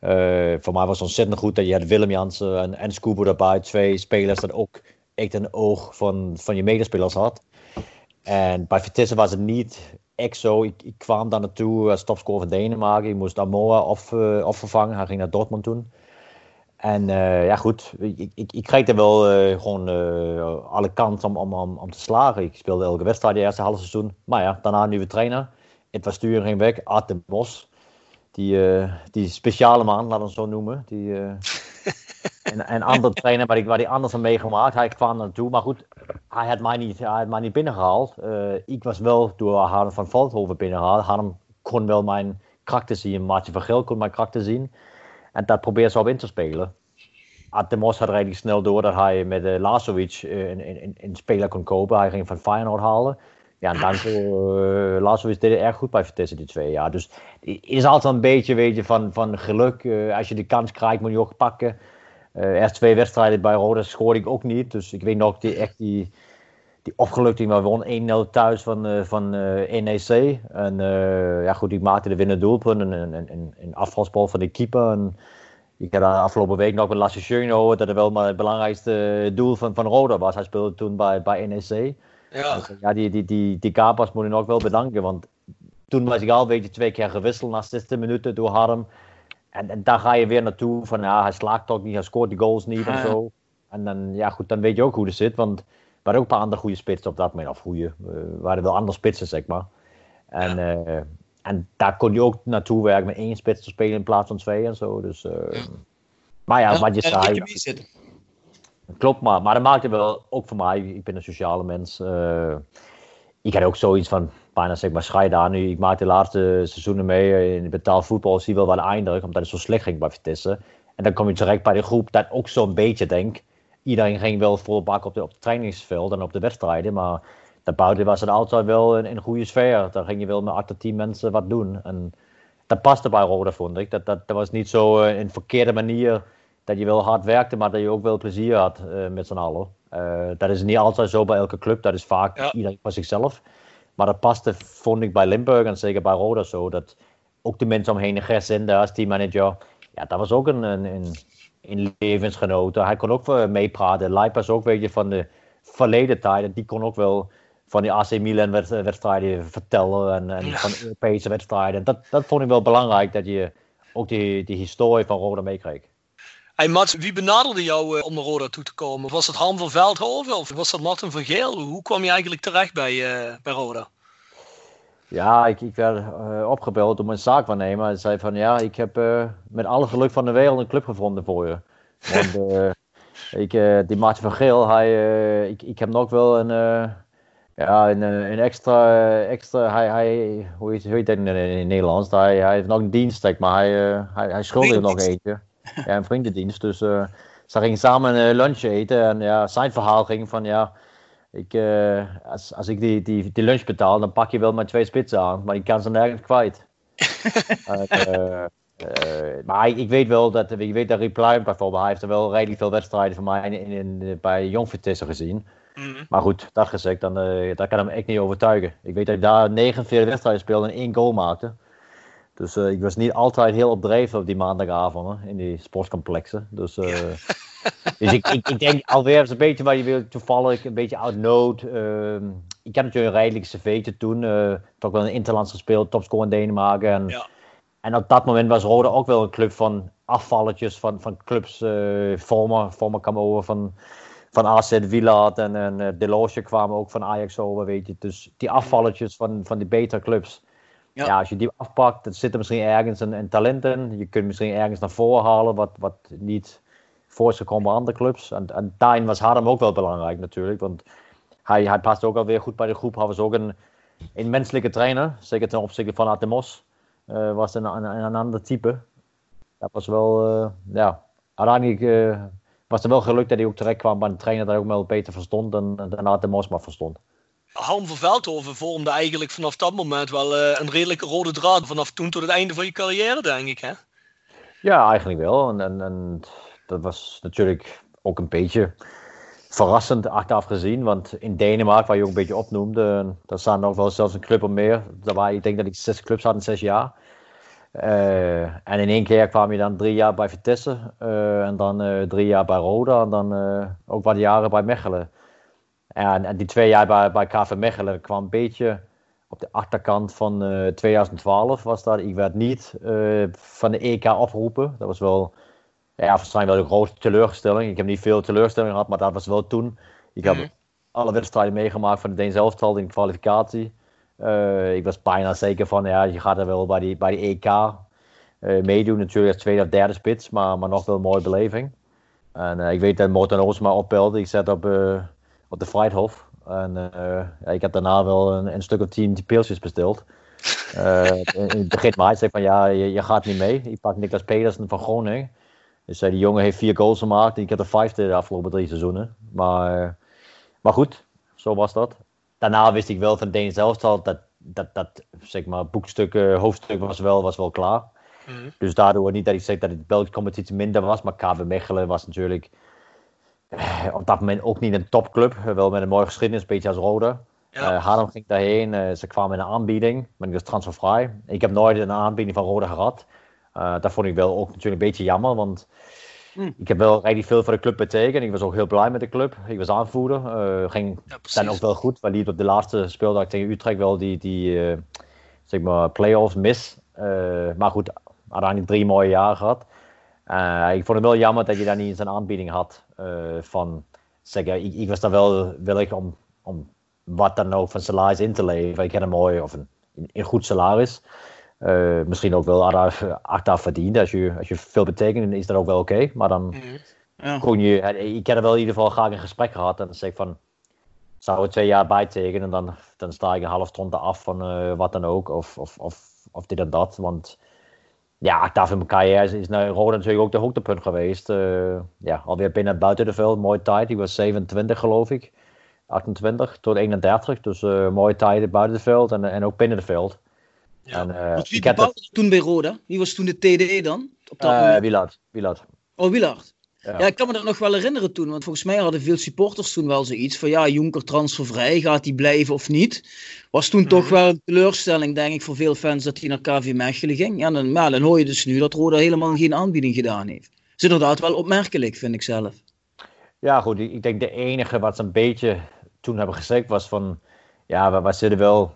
Uh, voor mij was het ontzettend goed dat je had Willem Jansen en, en daarbij. Twee spelers dat ook echt een oog van, van je medespelers had. En bij Vitesse was het niet echt zo. Ik, ik kwam daar naartoe als topscorer van Denemarken. Ik moest Amoa of, uh. Hij ging naar Dortmund toen. En uh, ja, goed, ik, ik, ik kreeg er wel uh, gewoon alle kansen om, om, om, te slagen. Ik speelde elke wedstrijd de eerste half seizoen. Maar ja, daarna een nieuwe trainer. Het was sturing ging weg. Art de Bos. Die, die speciale man, laten we het zo noemen. Die, en een andere trainer waar, hij anders aan meegemaakt. Hij kwam naartoe, maar goed, hij had mij niet, hij had mij niet binnengehaald. Uh, ik was wel door Harm van Veldhoven binnengehaald. Harm kon wel mijn karakter zien, Maartje van Geel kon mijn karakter zien. En dat probeerde ze op in te spelen. Atemos had redelijk snel door dat hij met uh, een, speler kon kopen. Hij ging van Feyenoord halen. Ja, en dankzij uh, Lazovic deed het erg goed bij Vitesse die twee jaar. Dus het is altijd een beetje weet je, van, van geluk. als je de kans krijgt, moet je ook pakken. Uh, eerst twee wedstrijden bij Roda scoorde ik ook niet. Dus ik weet nog die, echt die, die opgelukking. Maar we won 1-0 thuis van, uh, van uh, NEC. En ja goed, ik maakte de winnende doelpunt. En een, een, afvalsbal van de keeper. En ik had afgelopen week nog met Lasse Schöne dat het wel maar het belangrijkste doel van, van Roda was. Hij speelde toen bij, bij NEC. Ja, dus, ja die, die, die, die kapers moet ik nog wel bedanken. Want toen was ik al een beetje twee keer gewisseld na 16 minuten door Harm. En, en, daar ga je weer naartoe van ja, hij slaagt toch niet, hij scoort die goals niet en zo. En dan, ja, goed, dan weet je ook hoe het zit. Want we hadden ook een paar andere goede spitsen op dat moment. Of goede, we waren wel andere spitsen, zeg maar. En, ja. en daar kon je ook naartoe werken met één spits te spelen in plaats van twee en zo. Dus, ja. Maar ja, wat je zei. Klopt, maar, maar dat maakte wel ook voor mij. Ik ben een sociale mens. Uh, ik had ook zoiets van bijna zeg maar daar nu. Ik maak de laatste seizoenen mee in betaald voetbal. Zie wel wat eindig, omdat het zo slecht ging bij Vitesse. En dan kom je direct bij de groep dat ook zo'n beetje denk. Iedereen ging wel vol bak op de, op het trainingsveld en op de wedstrijden. Maar daarbuiten was het altijd wel een, een goede sfeer. Daar ging je wel met 8 10 mensen wat doen. En dat paste bij Roda, vond ik. Dat, dat, dat was niet zo uh, een verkeerde manier dat je wel hard werkte, maar dat je ook wel plezier had uh, met z'n allen. Uh, dat is niet altijd zo bij elke club, dat is vaak ja. iedereen voor zichzelf. Maar dat paste, vond ik bij Limburg en zeker bij Roda zo, dat ook de mensen omheen, de Gersinder als teammanager, ja, dat was ook een, een, een, een levensgenoot. Hij kon ook uh, meepraten. Leip was ook weet je, van de verleden tijden, die kon ook wel van die AC Milan wedstrijden vertellen en, en ja. van Europese wedstrijden. Dat, dat vond ik wel belangrijk, dat je ook die, die historie van Roda meekreeg. Hey Mats, wie benaderde jou uh, om naar Roda toe te komen? Was het Han van Veldhoven of was dat Martin van Geel? Hoe kwam je eigenlijk terecht bij, uh, bij Roda? Ja, ik, ik werd uh, opgebeld door mijn zaakwaarnemer. Hij zei van ja, ik heb met alle geluk van de wereld een club gevonden voor je. Want ik, die Martin van Geel, hij, ik, ik heb nog wel een, ja, een, een extra, extra hij, hij, hoe heet, hoe heet dat in, in Nederlands? Hij, hij heeft nog een dienst, maar hij, hij, hij schuldigt nog eentje ja, een vriendendienst. Dus uh, ze gingen samen uh, lunch eten. En ja, zijn verhaal ging van ja, ik, uh, als, als ik die, die, die lunch betaal, dan pak je wel mijn twee spitsen aan. Maar ik kan ze nergens kwijt. maar ik, weet wel dat, ik weet dat Reply bijvoorbeeld, hij heeft er wel redelijk veel wedstrijden van mij in, in, in bij Jong Vitesse gezien. Mm -hmm. Maar goed, dat gezegd, dan, dat kan hem echt niet overtuigen. Ik weet dat ik daar 49 wedstrijden speelde en één goal maakte. Dus uh, ik was niet altijd heel opdreven op die maandagavonden in die sportcomplexen. Dus, uh, dus ik, ik, ik, denk alweer eens een beetje waar je wil toevallig, een beetje uit nood. Uh, ik heb natuurlijk een redelijk cv'tje toen. Uh, toch wel een Interlands gespeeld, topscore in Denemarken. En, ja. en op dat moment was Rode ook wel een club van afvalletjes van, van clubs. Uh, Vormer, Vormer kwam over van, van AZ Wielaert en, en uh, Delosje kwamen ook van Ajax over, weet je. Dus die afvalletjes van, van die betere clubs. Ja. als je die afpakt, dan zit er misschien ergens een, een talent in. Je kunt misschien ergens naar voren halen wat, wat niet voor is gekomen bij andere clubs. En, en daarin was Harem ook wel belangrijk natuurlijk. Want hij, hij past ook alweer goed bij de groep. Hij was ook een, een menselijke trainer. Zeker ten opzichte van Atemos. Uh, was een, een, een, ander type. Dat was wel, uh, ja, uiteindelijk uh, was het wel gelukt dat hij ook terecht kwam bij een trainer dat hij ook wel beter verstond dan, dan Atemos maar verstond. Harm van Veldhoven vormde eigenlijk vanaf dat moment wel uh, een redelijke rode draad. Vanaf toen tot het einde van je carrière, denk ik. Hè? Ja, eigenlijk wel. En, dat was natuurlijk ook een beetje verrassend achteraf gezien. Want in Denemarken, waar je ook een beetje opnoemde, daar staan nog wel zelfs een club op meer. Daar waar, ik denk dat ik zes clubs had in zes jaar. Uh, en in één keer kwam je dan drie jaar bij Vitesse. Uh, en dan drie jaar bij Roda. En dan ook wat jaren bij Mechelen. En, en die twee jaar bij, bij KV Mechelen kwam een beetje op de achterkant van uh, 2012 was dat. Ik werd niet uh, van de EK afgeroepen. Dat was wel, ja, waarschijnlijk wel een grote teleurstelling. Ik heb niet veel teleurstelling gehad, maar dat was wel toen. Ik heb mm. alle wedstrijden meegemaakt van de Deen zelftal in de kwalificatie. Uh, ik was bijna zeker van, ja, je gaat er wel bij die, bij die EK meedoen. Natuurlijk als tweede of derde spits, maar, maar nog wel een mooie beleving. En ik weet dat Morten Oosma opbelde. Ik zet op op de Vrijthof. En uh, ja, ik heb daarna wel een, een stuk of tien pilsjes besteld. Uh, in het begin maar hij zei van ja, je, je, gaat niet mee. Ik pak Niklas Pedersen van Groningen. Dus uh, die jongen heeft vier goals gemaakt. Ik heb de vijfde de afgelopen drie seizoenen. Maar, maar goed, zo was dat. Daarna wist ik wel van Deen zelf dat dat, dat, dat zeg maar, boekstuk, hoofdstuk was wel, was wel klaar. Mm -hmm. Dus daardoor niet dat ik zeg dat het Belgische competitie minder was. Maar KV Mechelen was natuurlijk eh, op dat moment ook niet een topclub. Wel met een mooie geschiedenis, een beetje als Rode. Ja. Uh, Haarlem ging daarheen. Uh, ze kwamen in een aanbieding, maar ik was transfervrij. Ik heb nooit een aanbieding van Rode gehad. Uh, dat vond ik wel ook natuurlijk een beetje jammer, want mm. ik heb wel redelijk veel voor de club betekend. Ik was ook heel blij met de club. Ik was aanvoerder. ging ja, dan ook wel goed, want liep op de laatste speeldag tegen Utrecht wel die, die zeg maar, play-offs mis. maar goed, uiteindelijk drie mooie jaren gehad. Uh, ik vond het wel jammer dat je daar niet eens een aanbieding had van, zeg, ik, ik was daar wel willig om, om wat dan ook van salaris in te leveren. Ik had een mooi of een, een goed salaris. Uh, misschien ook wel achteraf verdiend. Als je, als je veel betekent, is dat ook wel oké. Maar dan mm ja. kon je. Ik heb er wel in ieder geval graag een gesprek gehad. En dan zeg ik van. Zou er twee jaar bijtekenen en dan, dan sta ik een half stond af van uh, wat dan ook. Of, of, of, of dit en dat. Want ja, mijn carrière is, is naar Roda natuurlijk ook de hoogtepunt geweest. Uh, ja, alweer binnen buiten de veld. Mooie tijd. Ik was 27 geloof ik. 28 tot 31. Dus uh, mooie tijden buiten het veld en, en ook binnen het veld. Ja. En, uh, wie bepaalde toen bij Roda? Wie was toen de TD dan? Op dat uh, Wielard. Wielard. Oh, Wielard. Ja. ja. ik kan me dat nog wel herinneren toen. Want volgens mij hadden veel supporters toen wel zoiets van... Ja, Jonker transfervrij, gaat hij blijven of niet? Was toen toch mhm. wel een teleurstelling, denk ik, voor veel fans... dat hij naar KV Mechelen ging. Ja, dan, maar dan hoor je dus nu dat Roda helemaal geen aanbieding gedaan heeft. Dat is inderdaad wel opmerkelijk, vind ik zelf. Ja, goed. Ik denk de enige wat ze een beetje toen hebben gezegd was van... Ja, we, zitten wel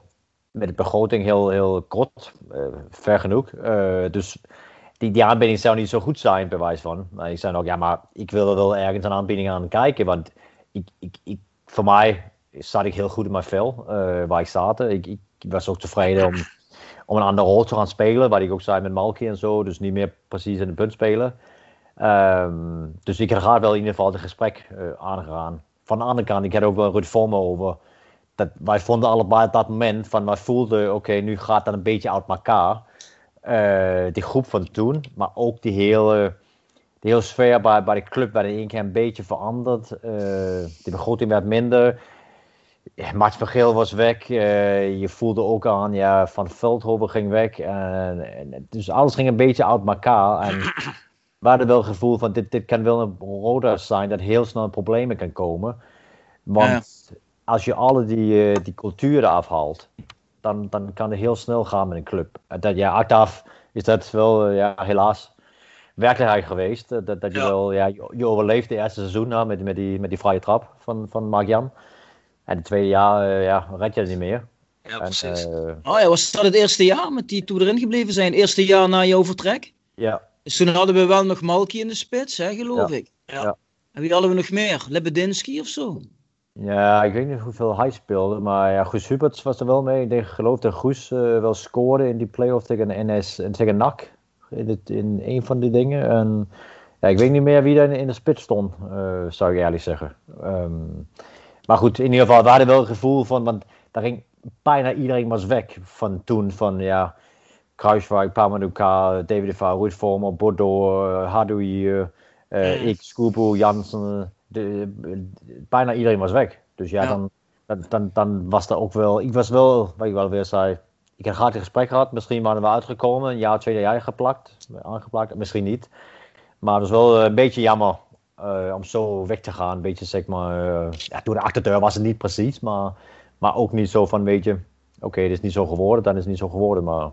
met de begroting heel, heel kort, uh, ver genoeg. Uh, dus die, die aanbieding zou niet zo goed zijn, bewijs van. Maar ik zei ook, ja, maar ik wil er wel ergens een aanbieding aan kijken. Want ik, ik, ik, voor mij zat ik heel goed in mijn vel, uh, waar ik zat. Ik, ik, was ook tevreden om, om een andere rol te gaan spelen, waar ik ook zei met Malky en zo. Dus niet meer precies in de punt spelen. Um, dus ik had wel in ieder geval het gesprek uh, aangegaan van de andere kant, ik had ook wel Ruud Vormer over. Dat wij vonden allebei op dat moment van wij voelden, oké, nu gaat dat een beetje uit elkaar. Uh, die groep van toen, maar ook die hele, die hele sfeer bij, bij de club werd in één keer een beetje veranderd. Uh, de begroting werd minder. Max van Geel was weg. Uh, je voelde ook aan, ja, Van Veldhoven ging weg. En, dus alles ging een beetje uit elkaar. En we hadden wel het gevoel van dit, dit kan wel een roda zijn dat heel snel problemen kan komen. Want als je alle die, die culturen afhaalt, dan, dan kan het heel snel gaan met een club. Dat, ja, achteraf is dat wel uh, ja, helaas werkelijkheid geweest. Dat, dat je wel, ja, je, overleeft het eerste seizoen nou, met, met, die, met die vrije trap van, van Mark Jan. En het tweede jaar uh, ja, red je het niet meer. Ja, precies. oh ja, was dat het eerste jaar met die toen erin gebleven zijn? Eerste jaar na jouw vertrek? Ja, dus toen hadden we wel nog Malky in de spits, hè, geloof ik. Ja. En wie hadden we nog meer? Lebedinski of zo? Ja, ik weet niet hoeveel hij speelde, maar ja, Guus Huberts was er wel mee. Ik denk, geloof dat Guus uh, wel scoorde in die play-off tegen NS en tegen NAC. In, het, in een van die dingen. En ja, ik weet niet meer wie daar in de spits stond, uh, zou ik eerlijk zeggen. Um, maar goed, in ieder geval, we hadden wel het gevoel van, want daar ging bijna iedereen was weg van toen. Van ja, Kruiswijk, Pamanuka, David de Vaar, Ruud Vormer, Bordeaux, Hadoui, uh, ik, Scoobo, Jansen. De, bijna iedereen was weg. Dus ja, Dan, dan, dan, dan, was dat ook wel. Ik was wel, wat ik wel weer zei. Ik heb graag een gesprek gehad. Misschien waren we uitgekomen, een jaar, twee jaar geplakt, aangeplakt. Misschien niet. Maar het is wel een beetje jammer uh, om zo weg te gaan. Een beetje zeg maar. Uh, ja, door de achterdeur was het niet precies. Maar, maar ook niet zo van, weet je. Oké, okay, het is niet zo geworden, dan is het niet zo geworden. Maar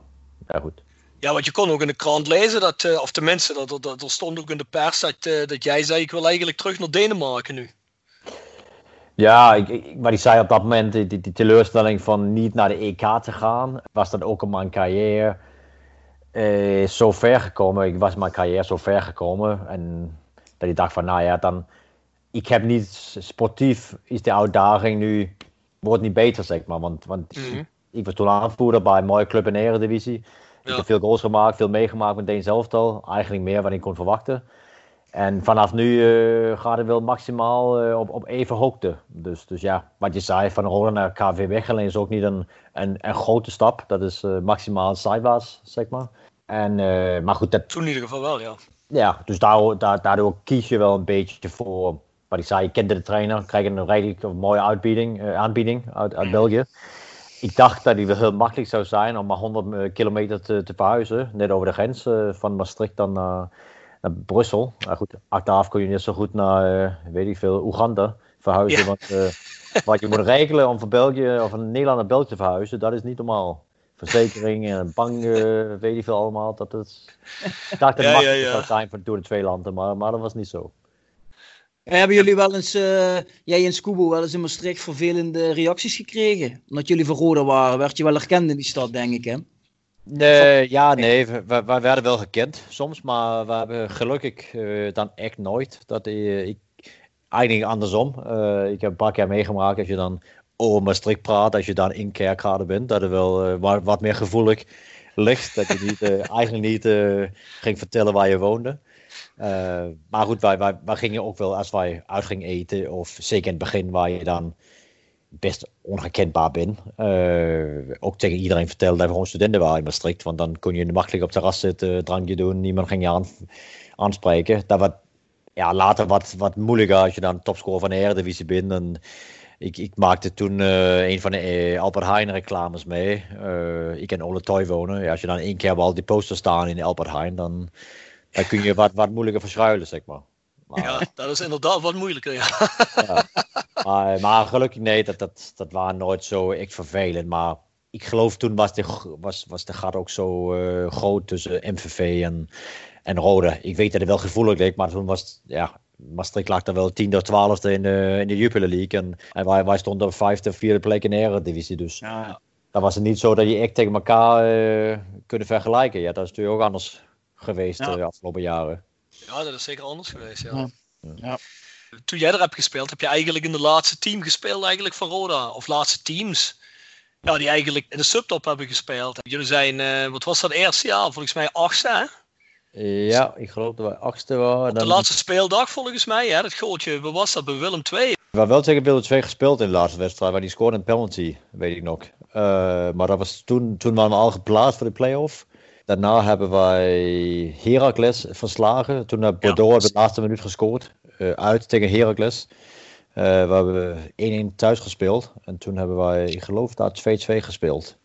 ja, goed. Ja, want je kon ook in de krant lezen, dat, uh, of tenminste, dat, dat, dat, er stond ook in de pers dat, uh, dat jij zei: Ik wil eigenlijk terug naar Denemarken nu. Ja, ik, ik, maar ik zei op dat moment, die, die, teleurstelling van niet naar de EK te gaan, was dat ook in mijn carrière uh, zo ver gekomen. Ik was mijn carrière zo ver gekomen. En dat ik dacht van, nou ja, dan, ik heb niet sportief, is de uitdaging nu, wordt niet beter, zeg maar. Want, want mm -hmm ik was toen aanvoerder bij een mooie club in de Eredivisie. Ik heb veel goals gemaakt, veel meegemaakt met Deens elftal. Eigenlijk meer dan ik kon verwachten. En vanaf nu uh, gaat het wel maximaal uh, op, op even hoogte. Dus, dus ja, wat je zei, van Roda naar KV Weggelen is ook niet een, een, een grote stap. Dat is uh, maximaal zijwaarts, zeg maar. En, maar goed, dat... Toen in ieder geval wel, ja. Ja, dus daardoor, daardoor kies je wel een beetje voor... Wat ik zei, je kende de trainer, krijg een redelijk mooie uitbieding, aanbieding uit, uit België ik dacht dat die heel makkelijk zou zijn om maar 100 eh, kilometer te, te verhuizen. Net over de grens uh, van Maastricht dan naar, naar Brussel. Maar goed, achteraf kun je niet zo goed naar, uh, weet ik veel, Oeganda verhuizen. Ja. Want wat je moet regelen om van België of van Nederland naar België te verhuizen, dat is niet normaal. Verzekering en bank, weet ik veel allemaal. Dat is, ik dacht dat het ja, makkelijk ja, zou zijn voor, door de twee landen, maar, maar dat was niet zo. Hebben jullie wel eens, uh, jij en Scoobo, wel eens in Maastricht vervelende reacties gekregen? Omdat jullie van Roda waren, werd je wel herkend in die stad, denk ik, hè? Nee, ja, nee, we, we, we werden wel gekend soms, maar we hebben gelukkig uh, dan echt nooit. Dat uh, ik, eigenlijk andersom. Uh, ik heb een paar keer meegemaakt als je dan over Maastricht praat, als je dan in Kerkrade bent, dat het wel wat, wat meer gevoelig ligt. Dat je niet, eigenlijk niet ging vertellen waar je woonde. Maar goed, wij, wij, wij gingen ook wel als wij uit gingen eten, of zeker in het begin waar je dan best onherkenbaar ben. Uh, ook tegen iedereen vertellen dat we gewoon studenten waren in Maastricht. Want dan kon je makkelijk op het terras zitten, drankje doen, niemand ging je aan, aanspreken. Dat werd ja, later wat, wat moeilijker als je dan topscorer van de Eredivisie bent. En ik, ik maakte toen uh, een van de Albert Heijn reclames mee. ik en Ole Toy wonen. Ja, als je dan één keer al die posters staan in Albert Heijn, dan, dan kun je wat, wat moeilijker verschuilen, zeg maar. maar ja, dat is inderdaad wat moeilijker, ja. ja. Maar, maar, gelukkig nee, dat, dat, dat waren nooit zo echt vervelend. Maar ik geloof toen was de, was, was de gat ook zo uh, groot tussen MVV en, en Rode. Ik weet dat het wel gevoelig leek, maar toen was ja, Maastricht lag dan wel 10 of 12 in de, in de Jupiler League. En, en wij, wij stonden op vijfde, vierde plek in de Eredivisie. Dus ja. dan was het niet zo dat je echt tegen elkaar uh, kunnen vergelijken. Ja, dat is natuurlijk ook anders geweest ja. de afgelopen jaren. Ja, dat is zeker anders geweest, ja. ja toen jij er hebt gespeeld, heb je eigenlijk in de laatste team gespeeld eigenlijk van Roda. Of laatste teams. Ja, die eigenlijk in de subtop hebben gespeeld. Jullie zijn, uh, wat was dat eerste jaar? Volgens mij achtste, hè? Ja, ik geloof dat we achtste waren. Op de laatste speeldag volgens mij, hè? Dat gootje, wat was dat bij Willem II? We hebben wel tegen Willem II gespeeld in de laatste wedstrijd, waar die scoorde een penalty, weet ik nog. Uh, maar dat was toen, toen waren we al geplaatst voor de play-off. Daarna hebben wij Heracles verslagen. Toen hebben Bordeaux ja. de laatste minuut gescoord. Uh, uit tegen Heracles. Uh, we hebben 1-1 thuis gespeeld. En toen hebben wij, ik geloof, daar 2-2 gespeeld.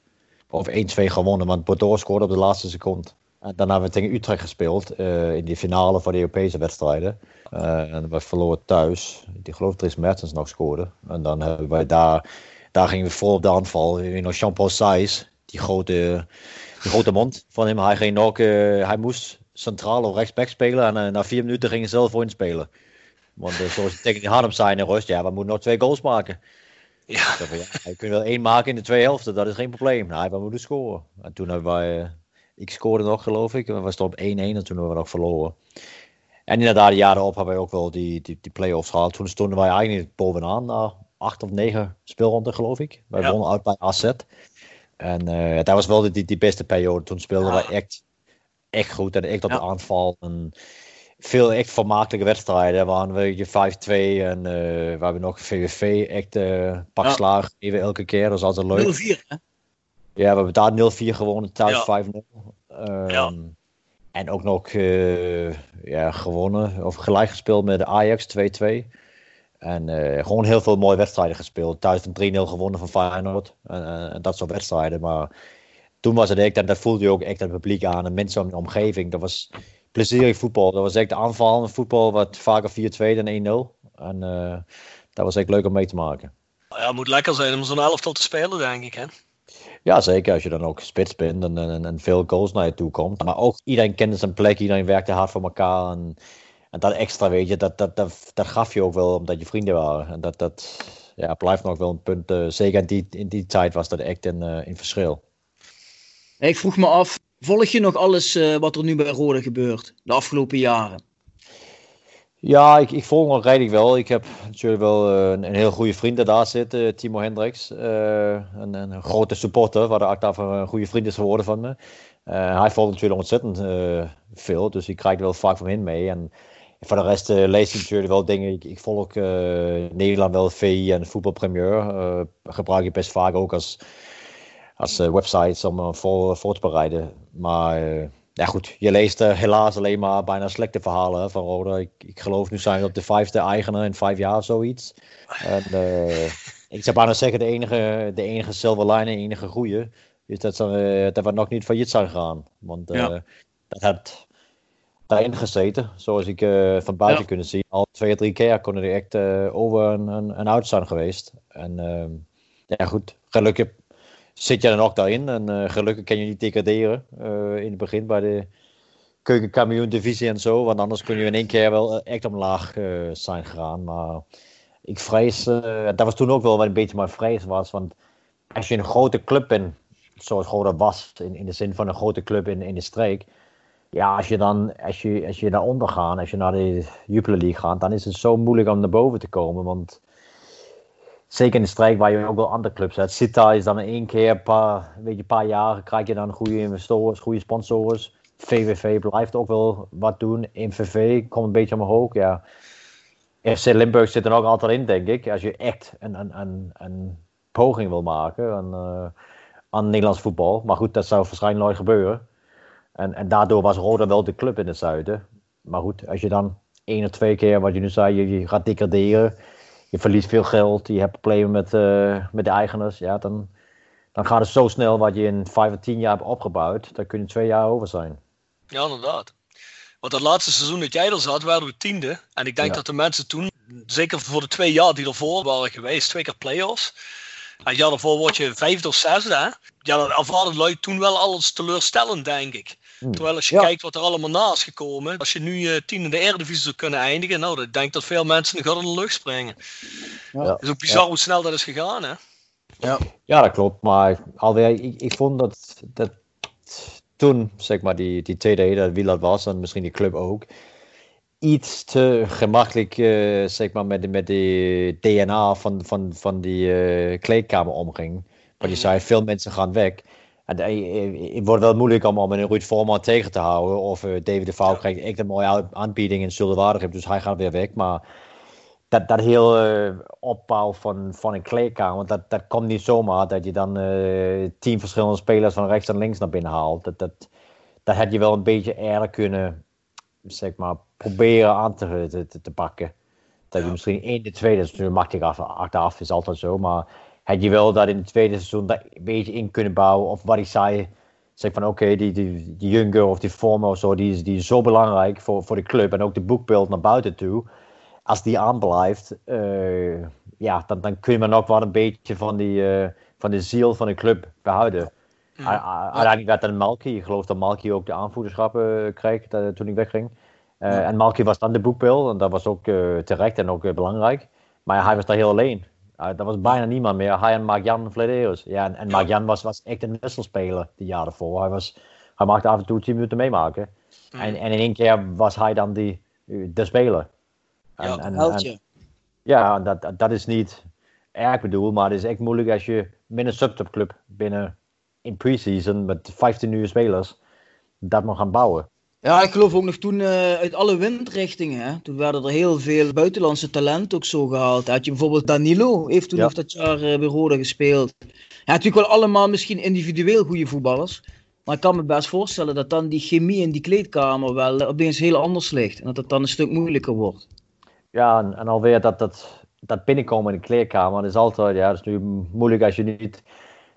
Of 1-2 gewonnen, want Bordeaux scoorde op de laatste seconde. En daarna hebben we tegen Utrecht gespeeld uh, in die finale van de Europese wedstrijden. en we verloren thuis. Ik geloof dat Dries Mertens nog scoorde. En dan hebben wij daar, daar gingen we vol op de aanval. In Jean-Paul die grote de grote mond van hem. Hij, ging ook, uh, hij moest centraal of rechtsback spelen en uh, na vier minuten ging hij zelf voor spelen. Want uh, zoals tegen die Harlem zei in rust, ja, we moeten nog twee goals maken. Ja. Van, ja, hij kunt wel één maken in de twee helften, dat is geen probleem. Nou, we moeten scoren. En toen hebben wij, ik scoorde nog geloof ik, en we stonden op 1-1 en toen hebben we nog verloren. En inderdaad, de jaren op hebben wij ook wel die, die, die play-offs gehad. Toen stonden wij eigenlijk bovenaan, na acht of negen speelronden geloof ik. Wij ja. wonnen uit bij AZ. En uh, dat was wel die, die beste periode. Toen speelden ja. we echt, echt goed en echt op de aanval. En veel echt vermakelijke wedstrijden. Waren we je 5-2 en uh, we hebben nog VVV echt uh, pak even elke keer. Dat is altijd leuk. 0-4 hè? Ja, we hebben daar 0-4 gewonnen, thuis ja. 5-0. Um, ja. En ook nog ja, gewonnen of gelijk gespeeld met de Ajax 2-2. En uh, gewoon heel veel mooie wedstrijden gespeeld. Thuis een 3-0 gewonnen van Feyenoord. En, uh, en, dat soort wedstrijden. Maar toen was het echt, en dat voelde je ook echt het publiek aan. En mensen om de omgeving. Dat was plezierig voetbal. Dat was echt aanvallende voetbal. Wat vaker 4-2 dan 1-0. En uh, dat was echt leuk om mee te maken. Ja, het moet lekker zijn om zo'n elftal te spelen, denk ik. Hè? Ja, zeker. Als je dan ook spits bent en, en, en veel goals naar je toe komt. Maar ook iedereen kende zijn plek. Iedereen werkte hard voor elkaar. En, en dat extra, weet je, dat, dat, dat, dat gaf je ook wel omdat je vrienden waren. En dat, dat ja, blijft nog wel een punt. Uh, zeker in die, in die tijd was dat echt een, uh, een verschil. Ik vroeg me af, volg je nog alles uh, wat er nu bij Rode gebeurt de afgelopen jaren? Ja, ik, ik volg nog redelijk wel. Ik heb natuurlijk wel een, een heel goede vriend daar zitten, Timo Hendricks. Een, een, grote supporter, waar de acta een goede vriend is geworden van me. hij volgt natuurlijk ontzettend veel, dus ik krijg wel vaak van hem mee. En voor de rest uh, lees ik natuurlijk wel dingen. Ik, ik volg uh, Nederland wel, VI en Voetbalpremier. Uh, gebruik ik best vaak ook als, als websites om voor, voor te bereiden. Maar ja goed, je leest helaas alleen maar bijna slechte verhalen van Roda. Ik, ik geloof nu zijn we op de vijfde eigenaar in vijf jaar of zoiets. En, ik zou bijna zeggen, de enige, de enige silver line, de enige goede, is dat, ze, dat we nog niet failliet zijn gegaan. Want ja. dat had daarin gezeten. Zoals ik uh, van buiten ja. kunnen zien. Al twee, drie keer konden er echt uh, over een, een, een out zijn geweest. En uh, ja, goed. Gelukkig zit je dan ook daarin. En uh, gelukkig kan je niet degraderen in het begin bij de keukenkampioen divisie en zo. Want anders kun je in één keer wel echt omlaag zijn gegaan. Maar ik vrees, dat was toen ook wel wat een beetje mijn vrees was. Want als je een grote club bent zoals Roda was, in, in de zin van een grote club in, in de streek. Ja, als je dan, als je, als je daaronder gaat, als je naar de Jupiler League gaat, dan is het zo moeilijk om naar boven te komen. Want zeker in de streek waar je ook wel andere clubs hebt. Sita is dan één keer, een paar, weet je, paar jaar, krijg je dan goede investors, goede sponsors. VVV blijft ook wel wat doen. MVV komt een beetje omhoog, ja. FC Limburg zit er ook altijd in, denk ik. Als je echt een, een, een, een poging wil maken aan, uh, aan Nederlands voetbal. Maar goed, dat zou waarschijnlijk nooit gebeuren. En, en daardoor was Roda wel de club in het zuiden. Maar goed, als je dan één of twee keer, wat je nu zei, je, je gaat degraderen. Je verliest veel geld, je hebt problemen met, uh, met de eigenaars. Ja, dan, dan gaat het zo snel wat je in vijf of tien jaar hebt opgebouwd. Dan kun je twee jaar over zijn. Ja, inderdaad. Want dat laatste seizoen dat jij er zat, waren we tiende. En ik denk Ja. dat de mensen toen, zeker voor de twee jaar die ervoor waren geweest, twee keer play-offs. En jaar daarvoor word je vijfde of zesde. Hè? Ja, dat ervaren lui toen wel alles teleurstellend, denk ik. Hmm. Terwijl als je Ja. kijkt wat er allemaal na is gekomen. Als je nu eh tien in de Eredivisie zou kunnen eindigen. Nou, dan denk ik dat veel mensen nog in de lucht springen. Ja. Het is ook bizar hoe snel dat is gegaan, hè? Ja, dat klopt. Maar alweer, ik, ik vond dat, dat toen, zeg maar, die, die TD, dat wie dat was, en misschien die club ook, iets te gemakkelijk, eh, zeg maar, met, de- met de DNA van, van, van die eh, kleedkamer omging. Maar die zei, veel mensen gaan weg. Eh, eh, het wordt wel moeilijk om, om een Ruud Vorman tegen te houden. Of eh, David de Vouw Ja. krijgt echt een mooie aanbieding in Zuldewaardigem, dus hij gaat weer weg. Maar dat, dat heel eh, opbouw van, van een kleedkamer, dat, dat komt niet zomaar dat je dan tien verschillende spelers van rechts en links naar binnen haalt. Dat, dat, dat had je wel een beetje eerder kunnen, zeg maar, proberen aan te, te, te- pakken. Dat je Ja. misschien in de tweede, dat natuurlijk makkelijk af, achteraf, is altijd zo, maar had je wel dat in het tweede seizoen dat een beetje in kunnen bouwen, of wat ik zei, zeg van oké, die, die, die of die Former of zo, die is, die is zo belangrijk voor, voor de club en ook de boekbeeld naar buiten toe als die aanblijft, eh, ja, dan, dan kun je maar nog wel een beetje van, die, eh, van de ziel van de club behouden. Uiteindelijk werd dan Malky, ik geloof dat Malky ook de aanvoederschap eh, kreeg dat- toen ik wegging. En Malky was dan de boekbeeld en dat was ook terecht en ook belangrijk. Maar hij was daar heel alleen. Uh, er was bijna niemand meer. Hij en Mark-Jan Vladeus. Ja, en, en was, was echt een wisselspeler die jaren voor. Hij, was, hij maakte af en toe 10 minuten meemaken. En, en in één keer was hij dan die, de speler. En, Ja, en- ja, dat, dat- dat is niet erg bedoeld, maar het is echt moeilijk als je binnen een subtopclub binnen in pre-season met 15 nieuwe spelers dat moet gaan bouwen. Ja, ik geloof ook nog toen eh, uit alle windrichtingen. Hè? Toen werden er heel veel buitenlandse talenten ook zo gehaald. Had je bijvoorbeeld Danilo, heeft toen Ja. nog dat jaar eh, bij Roda gespeeld. Ja, natuurlijk wel allemaal misschien individueel goede voetballers. Maar ik kan me best voorstellen dat dan die chemie in die kleedkamer wel eh, opeens heel anders ligt. En dat het dan een stuk moeilijker wordt. Ja, en, en alweer dat, dat, dat binnenkomen in de kleedkamer, is altijd, ja, dat is nu moeilijk als je niet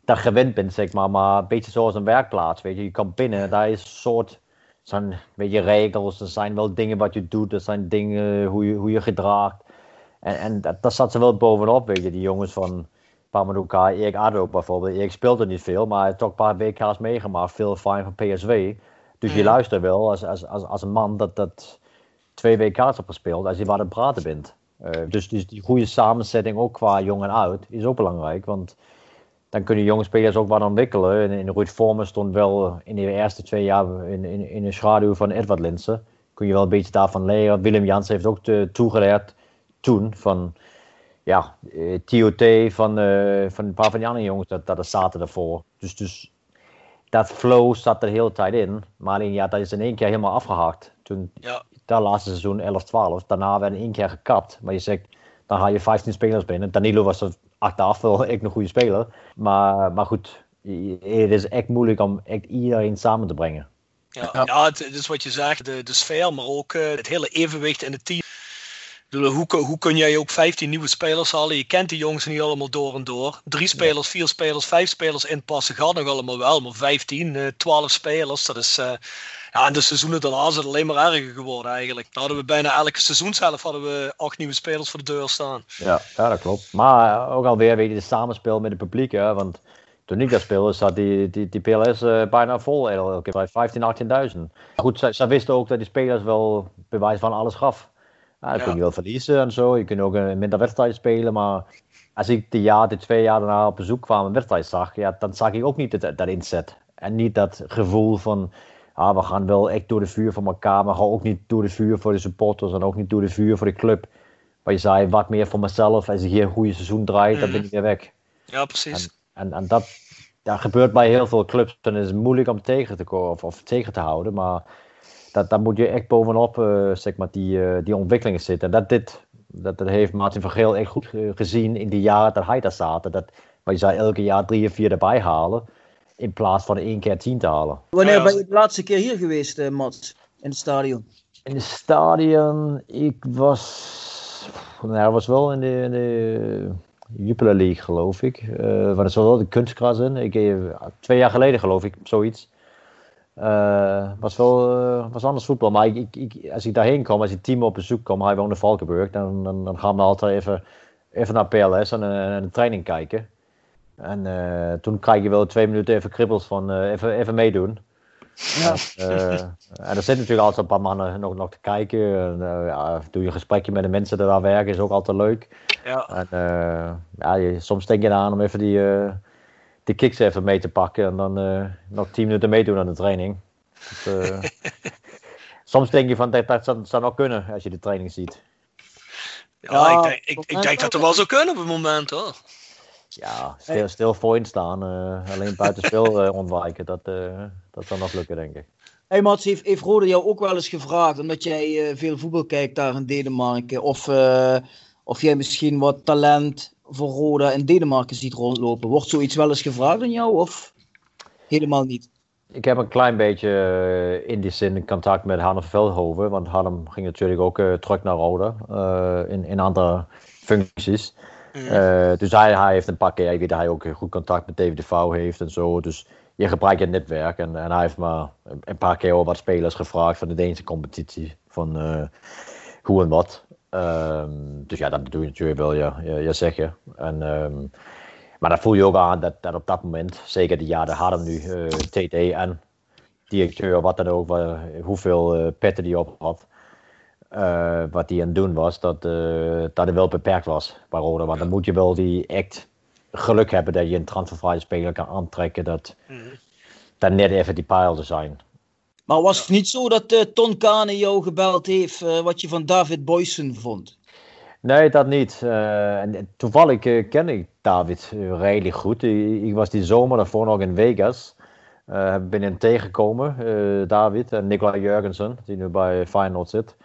daar gewend bent, zeg maar, maar een beetje zoals een werkplaats, weet je. Je komt binnen, daar is een soort, zijn, weet je, regels, er zijn wel dingen wat je doet, er zijn dingen hoe je, hoe je gedraagt. En, en dat, dat zat ze wel bovenop, weet je, die jongens van Pamaduka, Erik Addo bijvoorbeeld. Erik speelde niet veel, maar hij heeft toch een paar WK's meegemaakt, veel fijn van PSV. Dus je luistert wel als, als, als, als een man dat, dat twee WK's hebt gespeeld, als je waar aan het praten bent. Eh, dus, dus die goede samenzetting, ook qua jong en oud, is ook belangrijk. Want dan kunnen jonge spelers ook wat ontwikkelen. En, en Ruud Vormer stond wel in de eerste twee jaar in, in, in de schaduw van Edward Linsen. Kun je wel een beetje daarvan leren. Willem Jans heeft ook te, toegeleerd toen van ja, eh, TOT van, eh, van een paar van die andere jongens dat, dat er zaten ervoor. Dus, dus dat flow zat er de hele tijd in. Maar alleen ja, dat is in één keer helemaal afgehaakt. Toen, Ja. dat laatste seizoen 11-12. Daarna werd in één keer gekapt. Maar je zegt, dan haal je 15 spelers binnen. Danilo was er achteraf wel echt een goede speler. Maar, maar goed, het is echt moeilijk om echt iedereen samen te brengen. Ja, ja. het, het is wat je zegt, de, de sfeer, maar ook eh, het hele evenwicht in het team. Bedoel, hoe, kun- hoe kun jij ook 15 nieuwe spelers halen? Je kent die jongens niet allemaal door en door. Drie spelers, vier spelers, vijf spelers inpassen gaat nog allemaal wel. Maar 15, eh 12 spelers, dat is... eh, ja, en de seizoenen daarna is het alleen maar erger geworden eigenlijk. Dan hadden we bijna elke seizoenshelft hadden we acht nieuwe spelers voor de deur staan. Ja, ja dat klopt. Maar ook alweer weet je, de samenspel met het publiek. Hè? Want toen ik daar speelde, zat die, die, die PLS eh, bijna vol. Elke keer 15, 18.000. Goed, zij, zij wisten ook dat die spelers wel bewijs van alles gaf. Ja, dan kun je wel verliezen en zo. Je kunt ook een minder wedstrijd spelen. Maar als ik de, jaar, de twee jaar daarna op bezoek kwam en wedstrijd zag, ja, dan zag ik ook niet dat, dat inzet. En niet dat gevoel van, ah, we gaan wel echt door de vuur voor elkaar, maar gaan ook niet door de vuur voor de supporters en ook niet door de vuur voor de club. Maar je zei, wat meer voor mezelf, als ik hier een goede seizoen draai, dan ben ik weer weg. Ja, precies. En, en dat, dat gebeurt bij heel veel clubs. Dan is het moeilijk om tegen te komen of, of tegen te houden. Maar dat, daar moet je echt bovenop eh, zeg maar, die, eh, die ontwikkelingen zitten. En dat, dit, dat, dat heeft Martin van Geel echt goed gezien in die jaren dat hij daar zat. Dat, maar je zou elke jaar drie of vier erbij halen. In plaats van één keer tien te halen. Wanneer Ja, ben je de laatste keer hier geweest, eh, Mats? In het stadion? In het stadion, ik was. Nou, dat was wel in de, in de Jupiler League, geloof ik. Eh waar er zat wel de kunstgras in. Ik, eh, twee jaar geleden, geloof ik, zoiets. Eh was wel eh, was anders voetbal. Maar ik, ik, ik- als ik daarheen kom, als ik team op bezoek kom, hij woont in Valkenburg, dan, dan, dan gaan we altijd even, even naar PLS en, en de training kijken. En eh, toen krijg je wel twee minuten even kribbels van eh, even, even meedoen. Ja. Eh, en er zitten natuurlijk altijd een paar mannen nog, nog te kijken. En, ja, doe je een gesprekje met de mensen die daar werken, is ook altijd leuk. Ja. En uh, ja, je, soms denk je eraan om even die, uh, die kicks even mee te pakken en dan uh, nog 10 minuten meedoen aan de training. Uh, soms denk je van dat, dat zou, zou nog kunnen als je de training ziet. Ja, ja ik, denk, ik, ik denk dat het wel zou kunnen op het moment hoor. Ja, stil, stil voorin staan, uh, alleen buitenspel uh, ontwijken, dat, uh, dat zal nog lukken, denk ik. Hey Mats, heeft, heeft Rode jou ook wel eens gevraagd, omdat jij veel voetbal kijkt daar in Denemarken, of, of jij misschien wat talent voor Roda in Denemarken ziet rondlopen? Wordt zoiets wel eens gevraagd aan jou, of helemaal niet? Ik heb een klein beetje in die zin contact met Harm Veldhoven, want Harm ging natuurlijk ook terug naar Roda in, in andere functies. Mm. dus hij, heeft een paar keer, ik weet dat hij ook goed contact met David Vouw heeft en zo. Dus je gebruikt je netwerk en, en hij heeft me een paar keer al wat spelers gevraagd van de Deense competitie, van hoe en wat. Um, dus ja, dat doe je natuurlijk wel, ja, ja, ja zeggen. En, um, maar dat voel je ook aan dat, dat op dat moment, zeker die jaren hadden nu, uh, TD en directeur, wat dan ook, hoeveel petten die op had, uh, wat die aan het doen was, dat, dat het wel beperkt was bij Roda. Want dan moet je wel die echt geluk hebben dat je een transfervrije speler kan aantrekken, dat, mm. dat net even die pijlen zijn. Maar was het niet zo dat uh, Ton Kane jou gebeld heeft uh, wat je van David Boysen vond? Nee, dat niet. Uh, en toevallig ken ik David redelijk goed. Ik, ik, was die zomer daarvoor nog in Vegas. ben in tegengekomen, David en Nicola Jurgensen, die nu bij Feyenoord zit.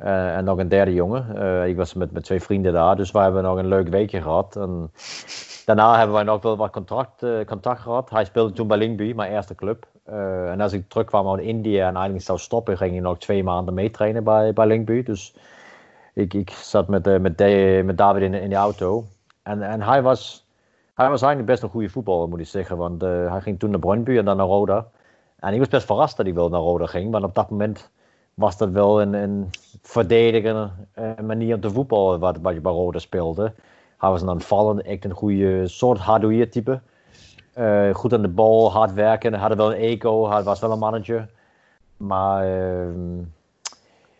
En nog een derde jongen. ik was met, met twee vrienden daar, dus we hebben nog een leuk weekje gehad. En daarna hebben wij nog wel wat contact, contact gehad. Hij speelde toen bij Linkby, mijn eerste club. En als ik terugkwam uit India en eigenlijk zou stoppen, ging ik nog twee maanden meetrainen bij, bij Linkby. Dus ik, ik zat met, met, de, met David in, in de auto. En, en hij, was, hij was eigenlijk best een goede voetballer, moet ik zeggen. Want hij ging toen naar Brøndby en dan naar Roda. En ik was best verrast dat hij wel naar Roda ging. Want op dat moment was dat wel een, een verdedigende manier om te voetballen wat, wat je bij Roda speelde. Hij was een aanvallende, echt een goede soort hardware type. Uh, goed aan de bal, hard werken. Hij had wel een eco, hij was wel een manager. Maar uh,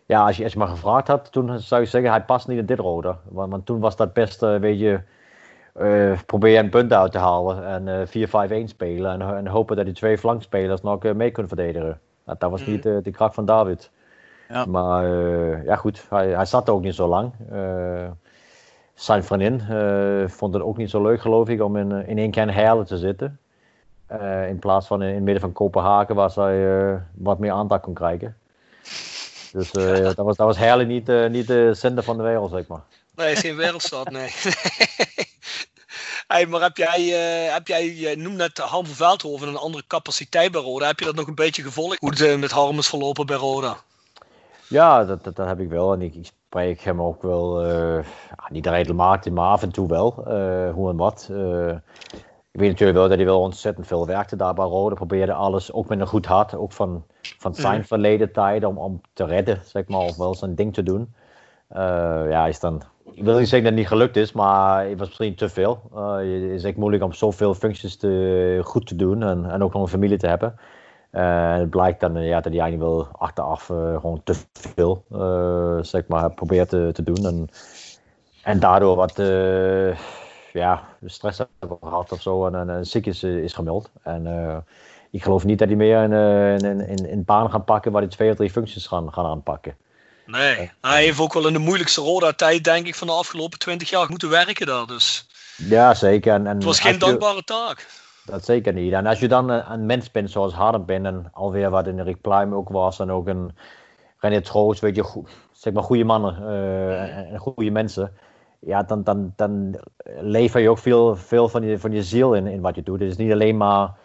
ja, als je, als je maar gevraagd had, toen zou je zeggen, hij past niet in dit rode. Want, want toen was dat best, uh, weet je, probeer een punt uit te halen en 4-5-1 spelen. En, en, hopen dat die twee flankspelers nog mee kunnen verdedigen. Dat, dat was mm. niet de kracht van David. Ja. Maar ja goed, hij, hij zat ook niet zo lang zijn vriendin uh, vond het ook niet zo leuk, geloof ik, om in, in één keer in Heerlen te zitten. Uh, in plaats van in, in het midden van Kopenhagen, waar zij uh, wat meer aandacht kon krijgen. Dus dat, was, dat was Heerlen niet, niet de zender van de wereld, zeg maar. Nee, geen wereldstad, nee. hey, maar heb jij, heb jij, je noemde net Harm van Veldhoven een andere capaciteit bij Roda. Heb je dat nog een beetje gevolgd? Hoe het met Harm is verlopen bij Roda? Ja, dat, dat, dat heb ik wel. En ik, ik spreek hem ook wel, uh, niet regelmatig, maar af en toe wel, uh, hoe en wat. Uh, ik weet natuurlijk wel dat hij wel ontzettend veel werkte daar bij Rode. Probeerde alles, ook met een goed hart, ook van, van zijn mm. verleden tijden, om, om te redden, zeg maar, of wel zijn ding te doen. ja, is dan, ik wil niet zeggen dat het niet gelukt is, maar het was misschien te veel. het is echt moeilijk om zoveel functies te, goed te doen en, en ook nog een familie te hebben. En het blijkt dan ja, dat hij eigenlijk wel achteraf gewoon te veel zeg maar, probeert te, te doen. En, en daardoor wat ja, stress hebben gehad of zo. En, en, en ziek is, is gemeld. En ik geloof niet dat hij meer een, een, een, een baan gaat pakken waar hij twee of drie functies gaan, gaan aanpakken. Nee, hij heeft ook wel in de moeilijkste Roda-tijd, denk ik, van de afgelopen twintig jaar moeten werken daar. Dus. Ja, zeker. En, en het was geen dankbare taak. Dat zeker niet. En als je dan een, mens bent zoals Harden bent, en alweer wat in Rick Pluim ook was, en ook een René Troost, weet je, zeg maar goede mannen uh, en, goede mensen. Ja, dan, dan, dan lever je ook veel, veel van, je, van je ziel in, in wat je doet. Het is niet alleen maar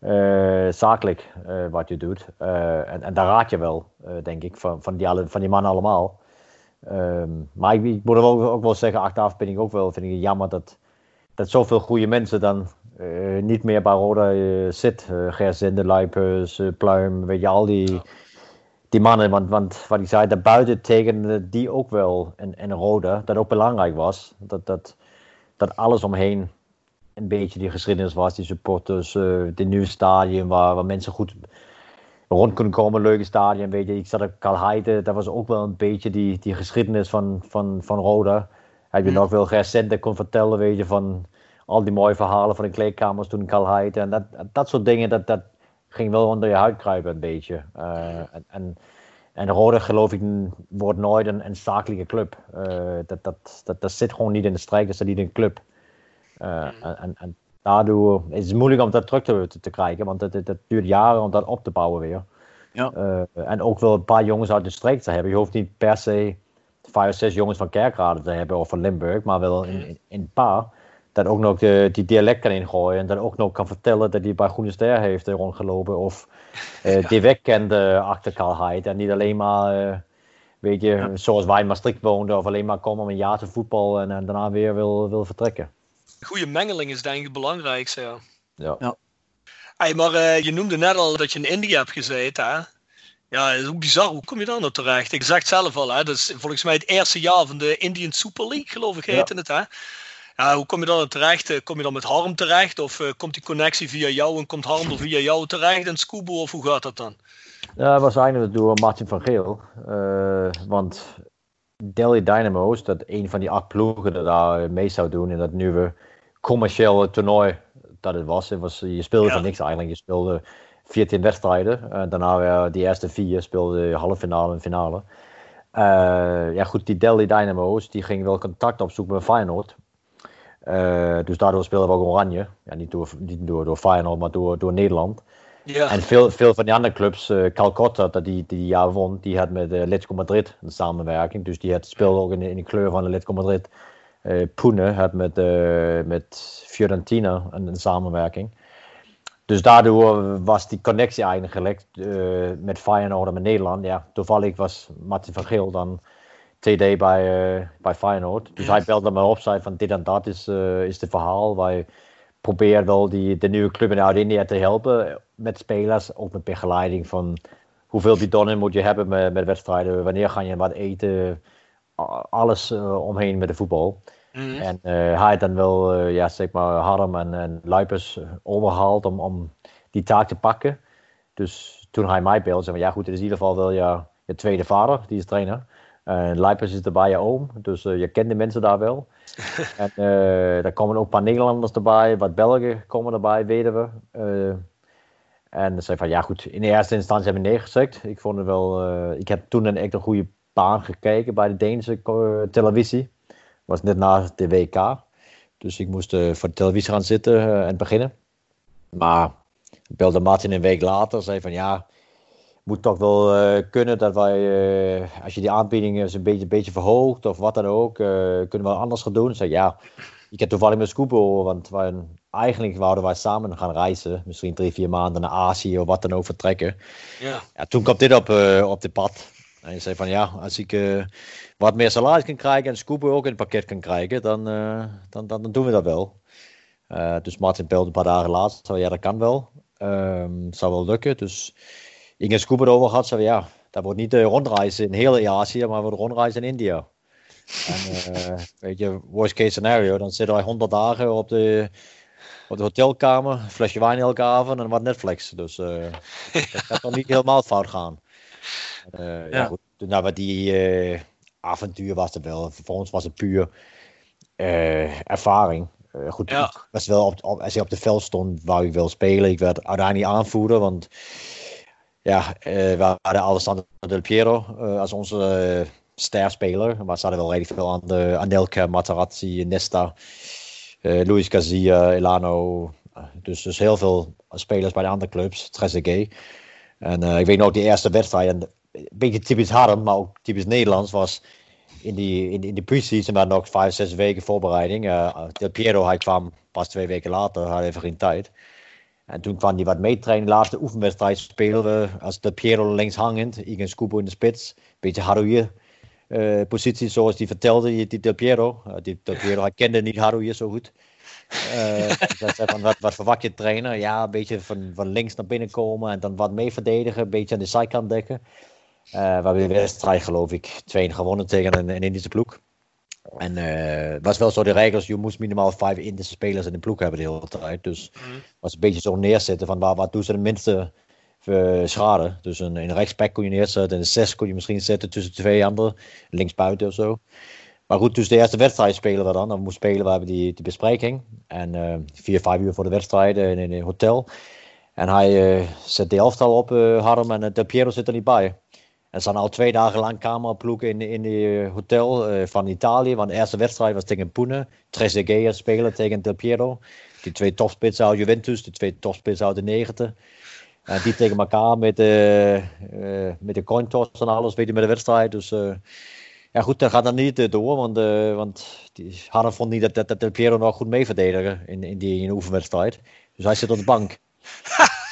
uh, zakelijk uh, wat je doet. En, en, daar raad je wel, denk ik, van, van, die, alle, van die mannen allemaal. Um, maar ik, ik moet ook, ook, wel zeggen, achteraf ben ik ook wel, vind ik het jammer dat, dat zoveel goede mensen dan niet meer bij Roda zit. Uh, Gerzinde, Luipers, Pluim, weet je, al die, die mannen. Want, want wat ik zei, daarbuiten tekende die ook wel in, in Roda, dat ook belangrijk was. Dat, dat, dat alles omheen een beetje die geschiedenis was, die supporters, dit nieuwe stadion waar, waar mensen goed rond kunnen komen, leuke stadion, weet je. Ik zat op Kalheide, dat was ook wel een beetje die, die geschiedenis van, van, van Roda. Heb je mm. nog wel recenten kon vertellen, weet je, van al die mooie verhalen van de kleedkamers toen in Kalheide. En dat, dat soort dingen, dat, dat ging wel onder je huid kruipen een beetje. Uh, en, en, en Roda, geloof ik, wordt nooit een, een zakelijke club. Uh, dat, dat, dat, dat zit gewoon niet in de strijd, dat is niet een club. Uh, en, en, daardoor is het moeilijk om dat terug te, te krijgen, want het, het, duurt jaren om dat op te bouwen weer. Ja. En ook wel een paar jongens uit de streek te hebben. Je hoeft niet per se vijf of zes jongens van Kerkrade te hebben of van Limburg, maar wel in, in, in een paar. Dat ook nog de, die dialect kan ingooien en dat ook nog kan vertellen dat hij bij Groene Ster heeft rondgelopen of uh, die weg kende achter Karlheid. En niet alleen maar, weet je, zoals wij in Maastricht woonden of alleen maar komen om een jaar te voetbal en, en daarna weer wil, wil vertrekken goede mengeling is denk ik het belangrijkste. Ja. ja. ja. Hey, maar uh, je noemde net al dat je in India hebt gezeten. Hè? Ja, is ook bizar. Hoe kom je daar nou terecht? Ik zeg het zelf al, hè? dat is volgens mij het eerste jaar van de Indian Super League, geloof ik, heette ja. het. Hè? Ja, hoe kom je dan terecht? Eh, kom je dan met Harm terecht? Of uh, komt die connectie via jou en komt Harm er via jou terecht in Scubo? Of hoe gaat dat dan? Ja, dat was eigenlijk door Martin van Geel. Uh, want Delhi Dynamo's, dat een van die acht ploegen dat daar mee zou doen in dat nieuwe commerciële toernooi dat het was. Het was je speelde van niks eigenlijk. Je speelde 14 wedstrijden. Uh, daarna weer die eerste vier speelde je halve finale en finale. Ja goed, die Delhi Dynamo's die gingen wel contact opzoeken met Feyenoord. Uh, dus daardoor speelden we ook Oranje. Ja, niet door, niet door, door Feyenoord, maar door, door Nederland. Ja. En veel, veel van die andere clubs, uh, Calcutta, dat die, die jaar won, die had met uh, Madrid een samenwerking. Dus die had, speelde ook in, in de kleur van Atletico Madrid. Uh, Pune had met, uh, met Fiorentina een, een, samenwerking. Dus daardoor was die connectie eigenlijk met Feyenoord en met Nederland. Ja, toevallig was Martin van Geel dan TD bij, bij Feyenoord. Dus hij belde me op, zei van dit en dat is, is het verhaal. Wij proberen wel die, de nieuwe club in Oud-India te helpen met spelers. Ook met begeleiding van hoeveel bidonnen moet je hebben met, met wedstrijden. Wanneer ga je wat eten. Alles omheen met de voetbal. Mhm. En uh, hij had dan wel, uh, ja, zeg maar, Harm en, en Luipers overgehaald om, om die taak te pakken. Dus toen hij mij belde, zei van ja goed, het is in ieder geval wel je, je tweede vader, die is trainer. En Luipers is erbij je oom, dus uh, je kent de mensen daar wel. en daar komen ook een paar Nederlanders erbij, wat Belgen komen erbij, weten we. en ze zei van ja goed, in de eerste instantie hebben we neergezegd. Ik vond het wel, ik heb toen een echt een goede baan gekeken bij de Deense televisie was net na de WK. Dus ik moest voor de televisie gaan zitten en beginnen. Maar ik belde Martin een week later. Zei van ja, moet toch wel uh, kunnen dat wij, als je die aanbiedingen eens een beetje, een beetje verhoogt of wat dan ook, kunnen we anders gaan doen. Zei ja, ik heb toevallig met Scoop want wij, eigenlijk wouden wij samen gaan reizen. Misschien drie, vier maanden naar Azië of wat dan ook vertrekken. Ja. ja toen kwam dit op, op de pad. En je zei van ja, als ik wat meer salaris kan krijgen en Scooper ook in het pakket kan krijgen, dan, uh, dan, dan, dan, doen we dat wel. Uh, dus Martin belde een paar dagen later, ja, dat kan wel. Um, zou wel lukken. Dus ik en Scooper over gehad, zei ja, dat wordt niet de rondreizen in heel Azië, maar wordt rondreizen in India. En uh, weet je, worst case scenario, dan zitten wij 100 dagen op de, op de hotelkamer, een flesje wijn elke avond en wat Netflix. Dus uh, dat gaat nog niet helemaal fout gaan. Uh, ja. ja. goed. Nou, wat die avontuur was het wel. Voor ons was het puur ervaring. goed, ja. was wel op, op, als je op de veld stond, wou ik wel spelen. Ik werd uiteindelijk aanvoerder, want ja, we hadden Alessandro Del Piero als onze sterspeler. Maar ze hadden wel redelijk veel aan de Anelka, Materazzi, Nesta, Luis Garcia, Elano. Dus, dus heel veel spelers bij de andere clubs, Trezeguet. En ik weet nog, die eerste wedstrijd, en een beetje typisch Harm, maar ook typisch Nederlands, was in, die, in, de pre-season maar nog vijf, zes weken voorbereiding. Uh, Del Piero, hij kwam pas twee weken later, had even geen tijd. En toen kwam hij wat meetrainen. De laatste oefenwedstrijd speelden we als Del Piero links hangend, Igen Scubo in de spits. Beetje Harouille uh, positie zoals die vertelde, die, Del Piero. Uh, die Del Piero, hij kende niet Harouille zo goed. Uh, zei van, wat, wat verwacht je trainer? Ja, een beetje van, van links naar binnen komen en dan wat mee verdedigen, een beetje aan de zijkant dekken. We hebben de wedstrijd geloof ik 2 gewonnen tegen een, een Indische ploeg. En het was wel zo de regels, je moest minimaal vijf Indische spelers in de ploeg hebben de hele tijd. Dus het mm. was een beetje zo neerzetten van waar, wat doen ze de minste uh, schade. Dus een, een rechtsback kon je neerzetten. En een 6 kon je misschien zetten tussen twee anderen. Linksbuiten of zo. Maar goed, dus de eerste wedstrijd spelen we dan. Dan moest spelen, we hebben die, die bespreking. En uh, vier, vijf uur voor de wedstrijd in, in een hotel. En hij zet de elftal op, Harm, en De Piero zit er niet bij. Er staan al twee dagen lang cameraploegen in, in die hotel uh, van Italië. Want de eerste wedstrijd was tegen Pune. Trezeguet spelen tegen Del Piero. Die twee topspitsen uit Juventus, die twee topspitsen uit de 90. En die tegen elkaar met, uh, uh, met de coin toss en alles, weet je, met de wedstrijd. Dus ja, goed, dat gaat dan niet door, want, want die vond niet dat, dat, dat de Piero nog goed mee verdedigen in, in die in oefenwedstrijd. Dus hij zit op de bank.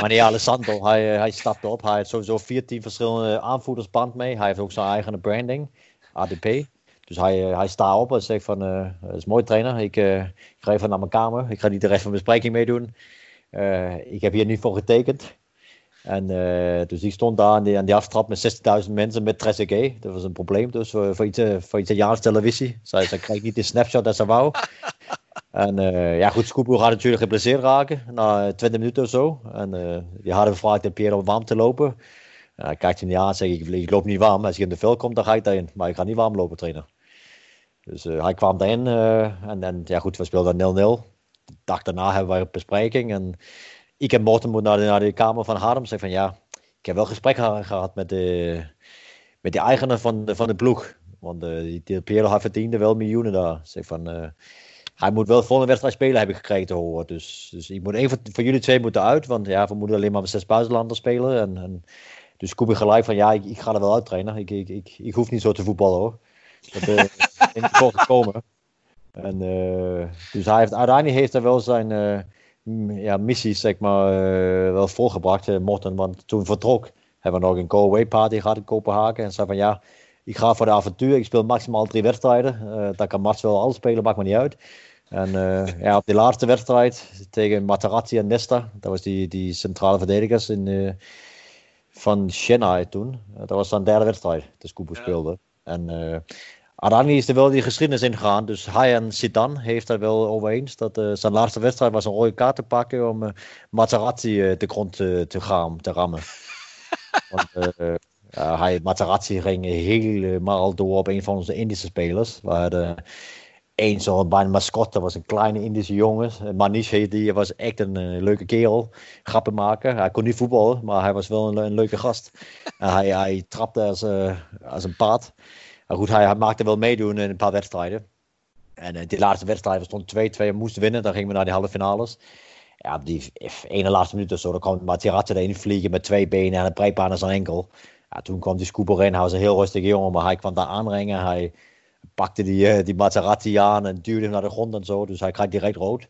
maar nee, Alessandro, hij, hij stapte op. Hij heeft sowieso 14 verschillende aanvoerdersband mee. Hij heeft ook zijn eigen branding, ADP. Dus hij, hij staat op en zegt van, dat is mooi trainer, ik, ik ga even naar mijn kamer. Ik ga niet de rest van de bespreking meedoen. Uh, ik heb hier niet voor getekend. En uh, dus ik stond daar aan die, aan aftrap met 60.000 mensen met Trezeguet. Dat was een probleem dus voor, voor, iets, voor Italiaanse televisie. Zij, zij kreeg niet de snapshot dat ze wou. En uh, ja goed, Scoopboer gaat natuurlijk geblesseerd raken na 20 minuten of zo. En die hadden gevraagd aan Pierre om warm te lopen. Uh, kijkt hij niet aan zeg ik, ik loop niet warm. Als je in de vel komt, dan ga ik daarin. Maar ik ga niet warm lopen trainen. Dus hij kwam daarin en, en ja goed, we speelden 0-0 de dag daarna hebben we een bespreking. En ik en Morten moeten naar de, naar de kamer van Harm. Zeg van ja, ik heb wel gesprek gehad met de, met de eigenaar van de, van de ploeg. Want uh, die, Piero verdiende wel miljoenen daar. Zeg van, uh, hij moet wel volgende wedstrijd spelen, heb ik gekregen te horen. Dus, dus ik moet één van, van jullie twee moeten uit. Want ja, we moeten alleen maar met zes buitenlanders spelen. En, en, dus ik gelijk van ja, ik, ik ga er wel uit trainen. Ik, ik, ik, ik hoef niet zo te voetballen hoor. Dat uh, is niet gekomen. En, uh, dus hij heeft, uiteindelijk heeft hij wel zijn uh, ja, missie zeg maar, uh, wel volgebracht, Morten. Want toen vertrok, hebben we nog een go-away party gehad in Kopenhagen. En zei van ja, ik ga voor de avontuur. Ik speel maximaal drie wedstrijden. dan kan Mats wel alles spelen, maakt me niet uit. En ja, op die laatste wedstrijd tegen Materazzi en Nesta, dat was die, die centrale verdedigers in, van Chennai toen. dat was zijn derde wedstrijd, de Scoop speelde. En Arani is er wel die geschiedenis ingegaan. Dus hij en Zidane heeft er wel over eens. Dat uh, zijn laatste wedstrijd was een rode kaart te pakken om uh, Materazzi uh, de grond te, te gaan, te rammen. Want hij, Materazzi ging helemaal door op een van onze Indische spelers. We hadden één zo'n bijna mascotte, was een kleine Indische jongen. Manish heet die, was echt een, leuke kerel. Grappen maken. Hij kon niet voetballen, maar hij was wel een, een leuke gast. hij, hij trapte als, als een paard. Goed, hij, maakte wel meedoen in een paar wedstrijden. En uh, die laatste wedstrijd stond 2-2 en moesten winnen. Dan gingen we naar die halve finales. Ja, op die ene laatste minuut of zo, dan kwam Materazzi erin vliegen met twee benen en een breekbaan aan zijn enkel. Ja, toen kwam die Scooper in. Hij was een heel rustige jongen, maar hij kwam daar aanrengen. Hij pakte die, uh, die Materazzi aan en duwde hem naar de grond en zo. Dus hij kreeg direct rood.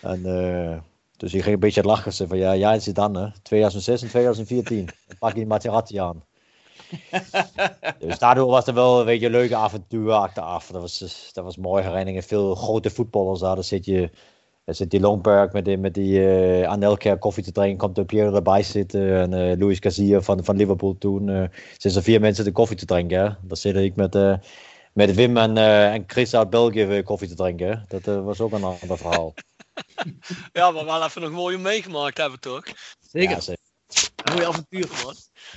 En, uh, dus hij ging een beetje lachen. Van ja, jij zit dan, hè. 2006 en 2014. Dan pak je die Materazzi aan. dus daardoor was er wel een beetje een leuke avontuur achteraf. Dat was, dat was mooi herinneringen. Veel grote voetballers daar. Dan zit je... Dan zit die Longberg met die, met die uh, Anelka koffie te drinken. Komt de Piero erbij zitten. En uh, Luis Garcia van, van Liverpool toen. Uh, zitten er vier mensen de koffie te drinken. Hè? Dan zit ik met, met Wim en, eh, en Chris uit België weer koffie te drinken. hè. Dat eh, was ook een ander verhaal. Ja, maar wel even nog mooi om meegemaakt hebben, toch? Zeker. Ja, zeker. Mooi avontuur. Man.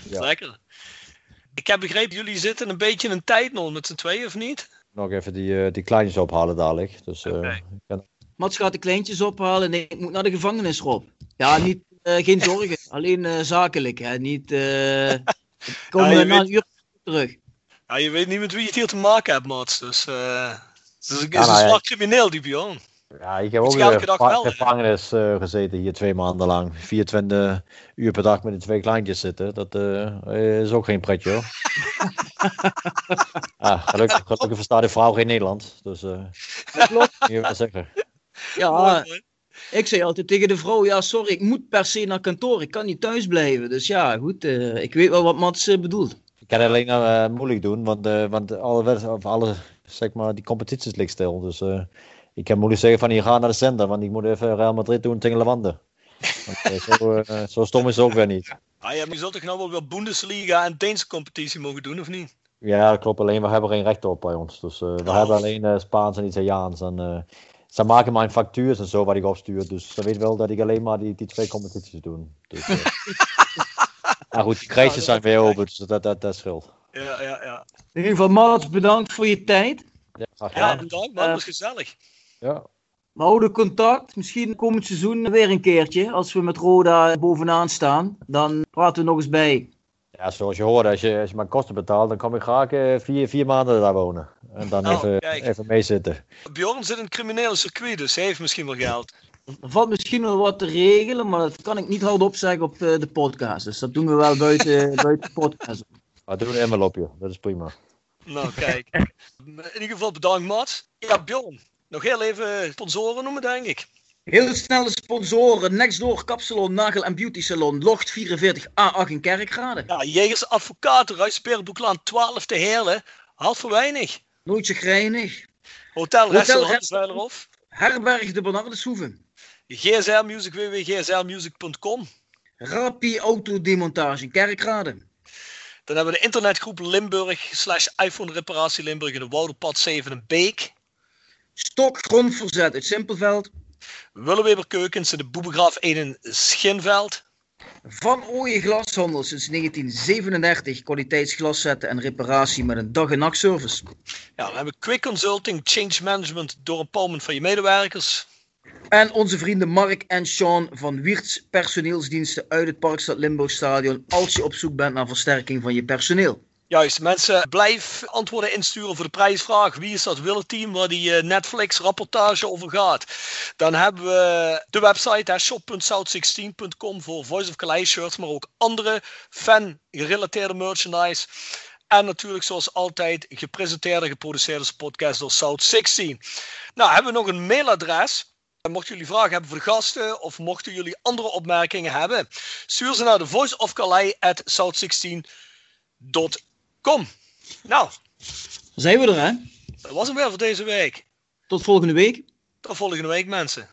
Ja. Lekker. Ik heb begrepen, jullie zitten een beetje in een tijdnol met z'n tweeën, of niet? Nog even die, eh, die kleintjes ophalen dadelijk. Dus, eh, Oké. ik kan- Mats gaat de kleintjes ophalen. Nee, ik moet naar de gevangenis, Rob. Ja, niet, eh, geen zorgen. Alleen eh, zakelijk. Hè. Niet, eh komen Ja, je we na weet- een uur terug. Ja, je weet niet met wie je het hier te maken hebt, Mats. Dus eh het is een, Ja, is een nou ja. zwart crimineel, die Bjorn. ja, ik heb ook in dag de gevangenis eh, gezeten hier twee maanden lang. 24 uur per dag met de twee kleintjes zitten. Dat eh, is ook geen pretje hoor. ah, gelukkig, gelukkig verstaat de vrouw geen Nederlands. Dus eh Dat klopt. je wel zeggen. Ja, Mooi, ik zei altijd tegen de vrouw, ja sorry, ik moet per se naar kantoor. Ik kan niet thuis blijven. Dus ja, goed. eh, ik weet wel wat Mats eh, bedoelt. Ik kan het alleen eh, moeilijk doen, want, eh, want alle, of alle zeg maar, die competities liggen stil. Dus eh, ik kan moeilijk zeggen van hier ga naar de center, want ik moet even Real Madrid doen tegen Lewande. Want, eh, zo, eh, zo stom is het ook weer niet. Ah, ja, maar je zult toch nou wel weer Bundesliga en Deense competitie mogen doen, of niet? Ja, dat klopt. Alleen we hebben geen recht op bij ons. Dus we Oh. hebben alleen eh, Spaans en Italiaans. En, eh, ze maken mijn factuurs en zo wat ik opstuur. Dus ze weten wel dat ik alleen maar die, die twee competities doe. Dus, eh. maar goed, die kruisjes zijn weer open, dus dat, dat, dat scheelt. Ja, ja, ja. In ieder geval, Mats, bedankt voor je tijd. Ja, graag Ja, bedankt man, Eh, dat was gezellig. Ja. We houden contact. Misschien komend seizoen weer een keertje. Als we met Roda bovenaan staan, dan praten we nog eens bij. Ja, zoals je hoorde, als je, als je mijn kosten betaalt, dan kom ik graag eh, vier, vier maanden daar wonen. En dan Oh, even, kijk. even meezitten. Bjorn zit in het criminele circuit, dus hij heeft misschien wel geld. Er valt misschien wel wat te regelen, maar dat kan ik niet hardop zeggen op eh, de podcast. Dus dat doen we wel buiten, buiten de podcast. Maar doe een envelopje, dat is prima. Nou, kijk. In ieder geval bedankt, Mats. Ja, Bjorn. Nog heel even sponsoren noemen, denk ik. Heel snelle sponsoren. Nextdoor Kapsalon, Nagel en Beauty Salon. Locht 44A8 in Kerkrade. Ja, Jegers Advocaten, Ruisperenboeklaan 12 te Heerlen. Halt voor weinig. Nooit chagrijnig. Hotel Hotel Restaurant. Herberg de Bernardeshoeven. GSL Music, www.gslmusic.com. Rapi Autodemontage in Kerkrade. Dan hebben we de internetgroep Limburg slash iPhone Reparatie Limburg in de Wouderpad 7 in Beek. Stok grondverzet uit Simpelveld. Willeweber Keukens in de Boebegraaf 1 in Schinveld. Van Ooyen Glashandel sinds 1937. Kwaliteitsglaszetten en reparatie met een dag- en nachtservice. Ja, we hebben Quick Consulting, Change Management door empowerment van je medewerkers. En onze vrienden Mark en Sean van Wiertz Personeelsdiensten uit het Parkstad Limburg Stadion. Als je op zoek bent naar versterking van je personeel. Juist, mensen, blijf antwoorden insturen voor de prijsvraag. Wie is dat Wille-team waar die eh, Netflix-rapportage over gaat? Dan hebben we de website hè, shop.south16.com voor Voice of Calais shirts, maar ook andere fan-gerelateerde merchandise. En natuurlijk, zoals altijd, gepresenteerde en geproduceerde podcast door South16. Nou, hebben we nog een mailadres. En Mochten jullie vragen hebben voor de gasten of mochten jullie andere opmerkingen hebben, stuur ze naar de voiceofcalais@south16.com. Nou, Dan zijn we er hè. dat was hem weer voor deze week. Tot volgende week. Tot volgende week, mensen.